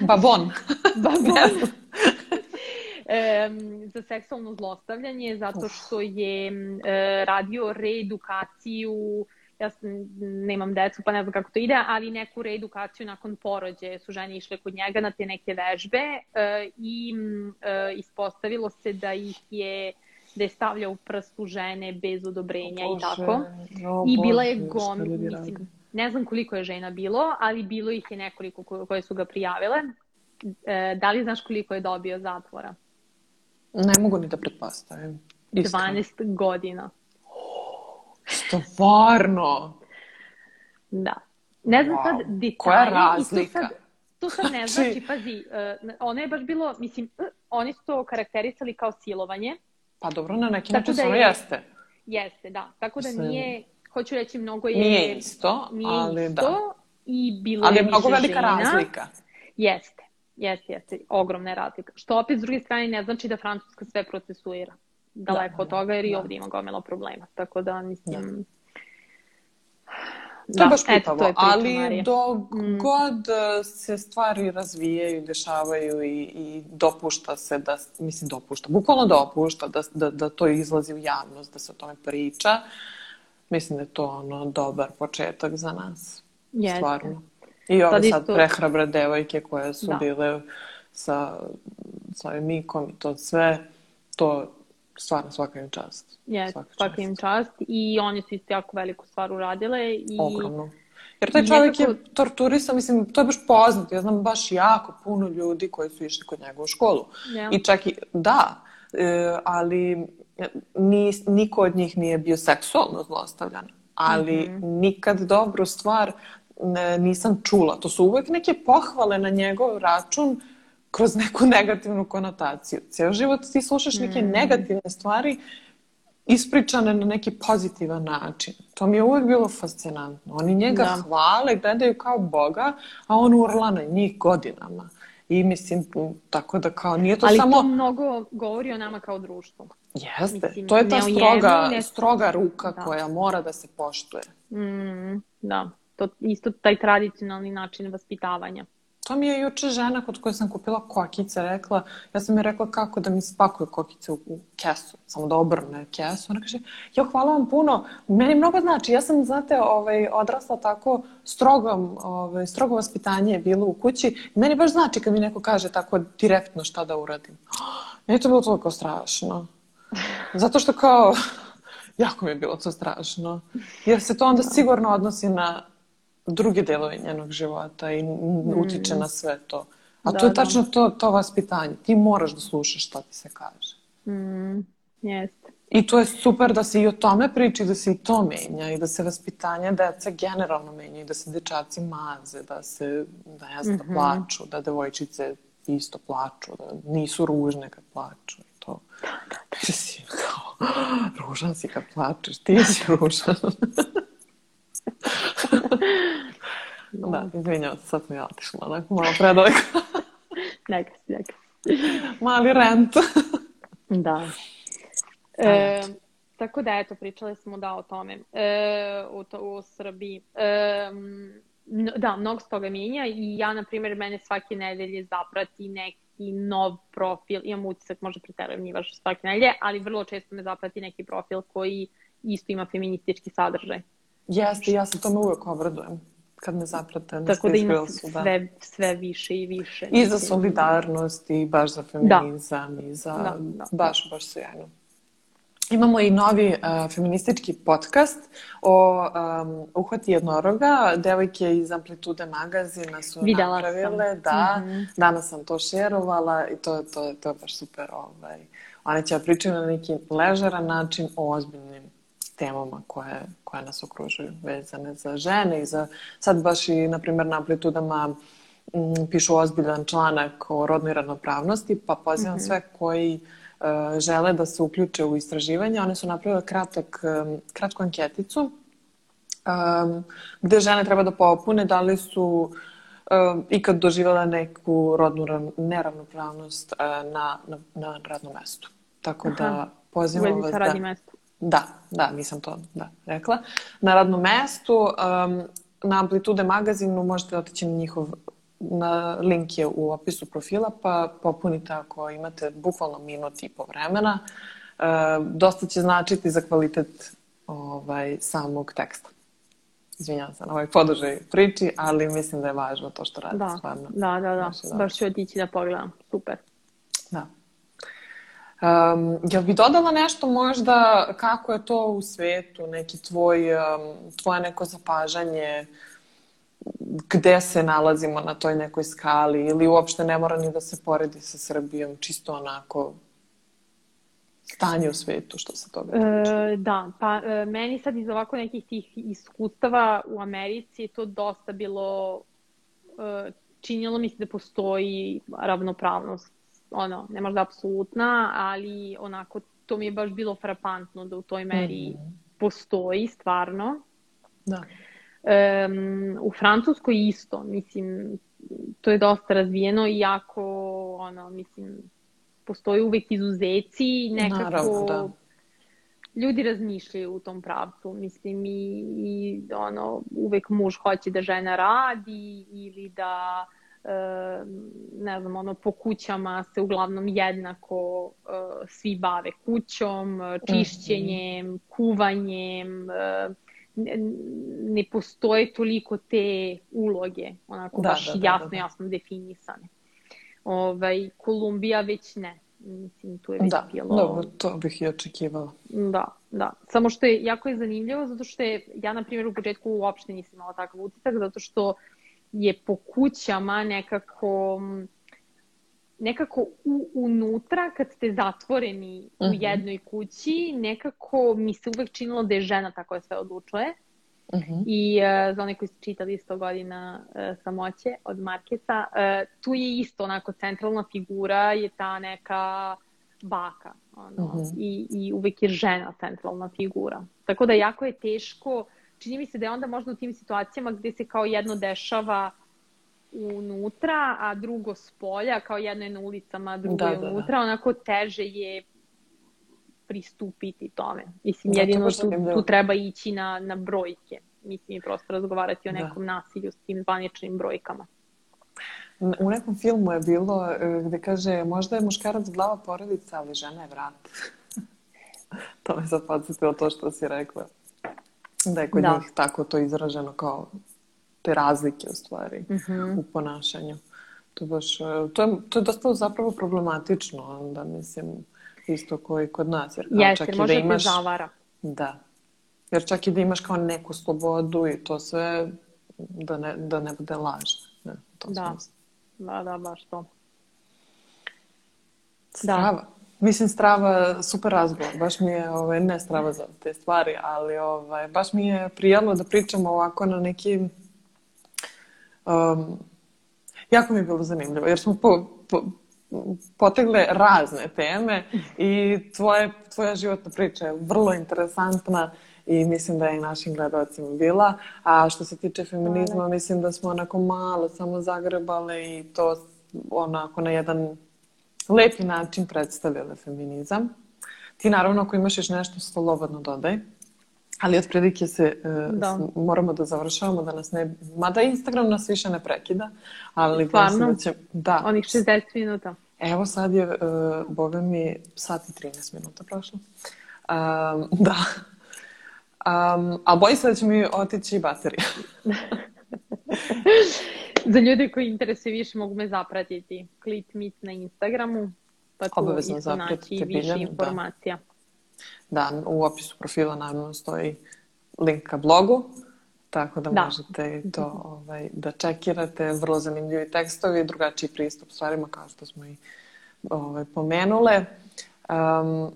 Babon. Babon e, za seksualno zlostavljanje zato što je e, radio reedukaciju ja nemam decu pa ne znam kako to ide, ali neku reedukaciju nakon porođaja su žene išle kod njega na te neke vežbe e, i e, ispostavilo se da ih je da je stavljao prst u žene bez odobrenja Bože, i tako. O, I bila je gom, mislim, ne znam koliko je žena bilo, ali bilo ih je nekoliko koje su ga prijavile. E, da li znaš koliko je dobio zatvora? Ne mogu ni da pretpostavim. Iskreno. 12 godina. Stvarno? Da. Ne znam wow. sad detalje. Koja razlika? To sad, to sad ne znači, pazi, uh, ono je baš bilo, mislim, uh, oni su to karakterisali kao silovanje. Pa dobro, na neki način da je, jeste. Jeste, da. Tako da nije, hoću reći, mnogo je... Nije isto, nije ali isto, da. I bilo ali je mnogo velika žena. razlika. Jeste. Jeste, jeste, ogromna razlika. Što opet s druge strane ne znači da Francuska sve procesuira. Daleko da, od toga jer i da. ovdje ima gomela problema. Tako da mislim... Da. To je baš pitavo, eto, je ali Marija. dok mm. god e, se stvari razvijaju, dešavaju i, i dopušta se da, mislim dopušta, bukvalno dopušta da, da, da to izlazi u javnost, da se o tome priča, mislim da je to ono dobar početak za nas. Jeste. Stvarno. I ove sad, sad isto... prehrabre devojke koje su da. bile sa, sa ovim Mikom i to sve, to stvarno svaka im čast. Yes, svaka, svaka im čast. I oni su isto jako veliku stvar uradile. I... Ogromno. Jer taj čovjek nekako... je torturisao, mislim, to je baš poznato. Ja znam baš jako puno ljudi koji su išli kod njega u školu. Yeah. I čak i, da, e, ali ni, niko od njih nije bio seksualno zlostavljan. Ali mm -hmm. nikad dobru stvar nisam čula. To su uvek neke pohvale na njegov račun kroz neku negativnu konotaciju. Ceo život ti slušaš neke mm. negativne stvari ispričane na neki pozitivan način. To mi je uvek bilo fascinantno. Oni njega da. hvale, gledaju kao Boga, a on urla na njih godinama. I mislim, tako da kao nije to Ali samo... Ali to mnogo govori o nama kao društvu. Jeste, mislim, to je ta stroga, jednu, stroga ruka da. koja mora da se poštuje. Mm, da to isto taj tradicionalni način vaspitavanja. To mi je juče žena kod koje sam kupila kokice rekla, ja sam je rekla kako da mi spakuje kokice u, u kesu, samo da obrne kesu. Ona kaže, jo, hvala vam puno, meni mnogo znači, ja sam, znate, ovaj, odrasla tako strogo, ovaj, strogo vaspitanje je bilo u kući. Meni baš znači kad mi neko kaže tako direktno šta da uradim. Meni to bilo toliko strašno. Zato što kao, jako mi je bilo to strašno. Jer se to onda sigurno odnosi na druge delove njenog života i mm. utiče na sve to. A da, to je da. tačno da. to, to vaspitanje. Ti moraš da slušaš šta ti se kaže. Mm, jeste. I to je super da se i o tome priča i da se i to menja i da se vaspitanje dece generalno menja i da se dečaci maze, da se, da znam, mm -hmm. plaču, da devojčice isto plaču, da nisu ružne kad plaču i to. Da, da, da. Mislim, kao, ružan si kad plačeš, ti si ružan. da, izvinjavam se, sad mi je otišla onako malo predaleko. neka si, neka Mali rent. da. E, tako da, eto, pričali smo da o tome, e, u, to, u Srbiji. E, da, mnogo s toga mijenja i ja, na primjer, mene svake nedelje zaprati neki nov profil, imam utisak, možda preterujem, nije baš svake nelje, ali vrlo često me zaprati neki profil koji isto ima feministički sadržaj. Jeste, ja se tome uvek obradujem kad me zaprate na Tako da ima sve, da. sve više i više. I za solidarnost i baš za feminizam da. i za da, da. baš, baš sjajno. Imamo i novi uh, feministički podcast o um, uhvati jednoroga. Devojke iz Amplitude magazina su Videla napravile. Sam. Da, mm -hmm. danas sam to šerovala i to, to, to je baš super. Ovaj. One će pričati na neki ležeran način o ozbiljnim temama koje, koje nas okružuju, vezane za žene i za, sad baš i, na primjer, na amplitudama m, mm, pišu ozbiljan članak o rodnoj ravnopravnosti, pa pozivam mm -hmm. sve koji uh, žele da se uključe u istraživanje. One su napravile kratak, um, kratku anketicu um, gde žene treba da popune da li su um, ikad doživjela neku rodnu neravnopravnost uh, na, na, na radnom mestu. Tako Aha. da pozivam vas da... mesto. Da, da, nisam to da, rekla. Na radnom mestu, um, na Amplitude magazinu možete otići na njihov na link je u opisu profila, pa popunite ako imate bukvalno minut i po vremena. E, dosta će značiti za kvalitet ovaj, samog teksta. Izvinjavam se na ovaj podržaj priči, ali mislim da je važno to što radite da, stvarno. Da, da, da. Baš ću otići da pogledam. Super. Da. Um, jel bi dodala nešto možda kako je to u svetu, neki tvoj, um, tvoje neko zapažanje, gde se nalazimo na toj nekoj skali ili uopšte ne mora ni da se poredi sa Srbijom, čisto onako stanje u svetu što se toga tiče. E, da, pa e, meni sad iz ovako nekih tih iskustava u Americi je to dosta bilo, e, činjelo mi se da postoji ravnopravnost ono, ne možda apsolutna, ali onako to mi je baš bilo frapantno da u toj meri mm -hmm. postoji stvarno. Da. Um, u Francuskoj isto, mislim, to je dosta razvijeno, iako, ono, mislim, postoji uvek izuzeci, nekako Naravno, da. ljudi razmišljaju u tom pravcu, mislim, i, i ono, uvek muž hoće da žena radi ili da uh, ne znam, ono, po kućama se uglavnom jednako uh, svi bave kućom, čišćenjem, mm -hmm. kuvanjem, uh, ne, postoje toliko te uloge, onako da, baš da, da, jasno, da, da. jasno definisane. Ovaj, Kolumbija već ne. Mislim, tu je već da, bilo... Dobro, to bih i očekivala. Da, da. Samo što je jako je zanimljivo, zato što je, ja na primjer u početku uopšte nisam imala takav utisak, zato što je po kućama nekako nekako u, unutra kad ste zatvoreni uh -huh. u mhm. jednoj kući, nekako mi se uvek činilo da je žena ta koja sve odlučuje. Uh mhm. -huh. I uh, za one koji su čitali 100 godina uh, samoće od Markesa, uh, tu je isto onako centralna figura je ta neka baka. Ono, uh mhm. -huh. i, I uvek je žena centralna figura. Tako da jako je teško uh, čini mi se da je onda možda u tim situacijama gde se kao jedno dešava unutra, a drugo s polja, kao jedno je na ulicama, a drugo da, je da, unutra, da. onako teže je pristupiti tome. Mislim, da, jedino tu, tu treba ići na, na brojke. Mislim, i prosto razgovarati o da. nekom da. nasilju s tim zvaničnim brojkama. U nekom filmu je bilo e, gde kaže možda je muškarac glava porodica, ali žena je vrat. to me sad podsjetilo to što si rekla. Da je kod da. njih tako to izraženo kao te razlike u stvari mm -hmm. u ponašanju. To, baš, e, to, je, to je dosta zapravo problematično, onda mislim, isto koji kod nas. Jer kao Jeste, čak može i da imaš, zavara. Da. Jer čak i da imaš kao neku slobodu i to sve da ne, da ne bude laž. Ne, to da. Da, da, baš to. Strava. Da. Mislim, strava, super razgovor. Baš mi je, ovaj, ne strava za te stvari, ali ovaj, baš mi je prijatno da pričamo ovako na neki... Um, jako mi je bilo zanimljivo, jer smo po, po, potegle razne teme i tvoje, tvoja životna priča je vrlo interesantna i mislim da je i našim gledalcima bila. A što se tiče feminizma, mislim da smo onako malo samo zagrebale i to onako na jedan lepi način predstavljale feminizam. Ti naravno ako imaš još nešto slobodno dodaj. Ali otprilike se uh, da. moramo da završavamo da nas ne... Mada Instagram nas više ne prekida, ali... Stvarno? Da će, da. Onih 60 minuta. Evo sad je, uh, boga mi, sat i 13 minuta prošlo. Um, da. Um, a bojim se da će mi otići baterija. Za ljude koji interesuje više mogu me zapratiti. Klit Meet na Instagramu, pa tu Obavezno isto naći više da. informacija. Da. da, u opisu profila naravno stoji link ka blogu, tako da, da. možete to ovaj, da čekirate. Vrlo zanimljivi tekstovi, drugačiji pristup stvarima kao što smo i ovaj, pomenule. Um,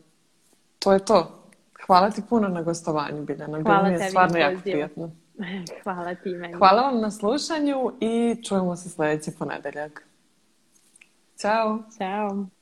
to je to. Hvala ti puno na gostovanju, Biljana. Bilo mi je stvarno jako prijatno. Hvala ti meni. Hvala vam na slušanju i čujemo se sljedeći ponedeljak. Ćao. Ćao.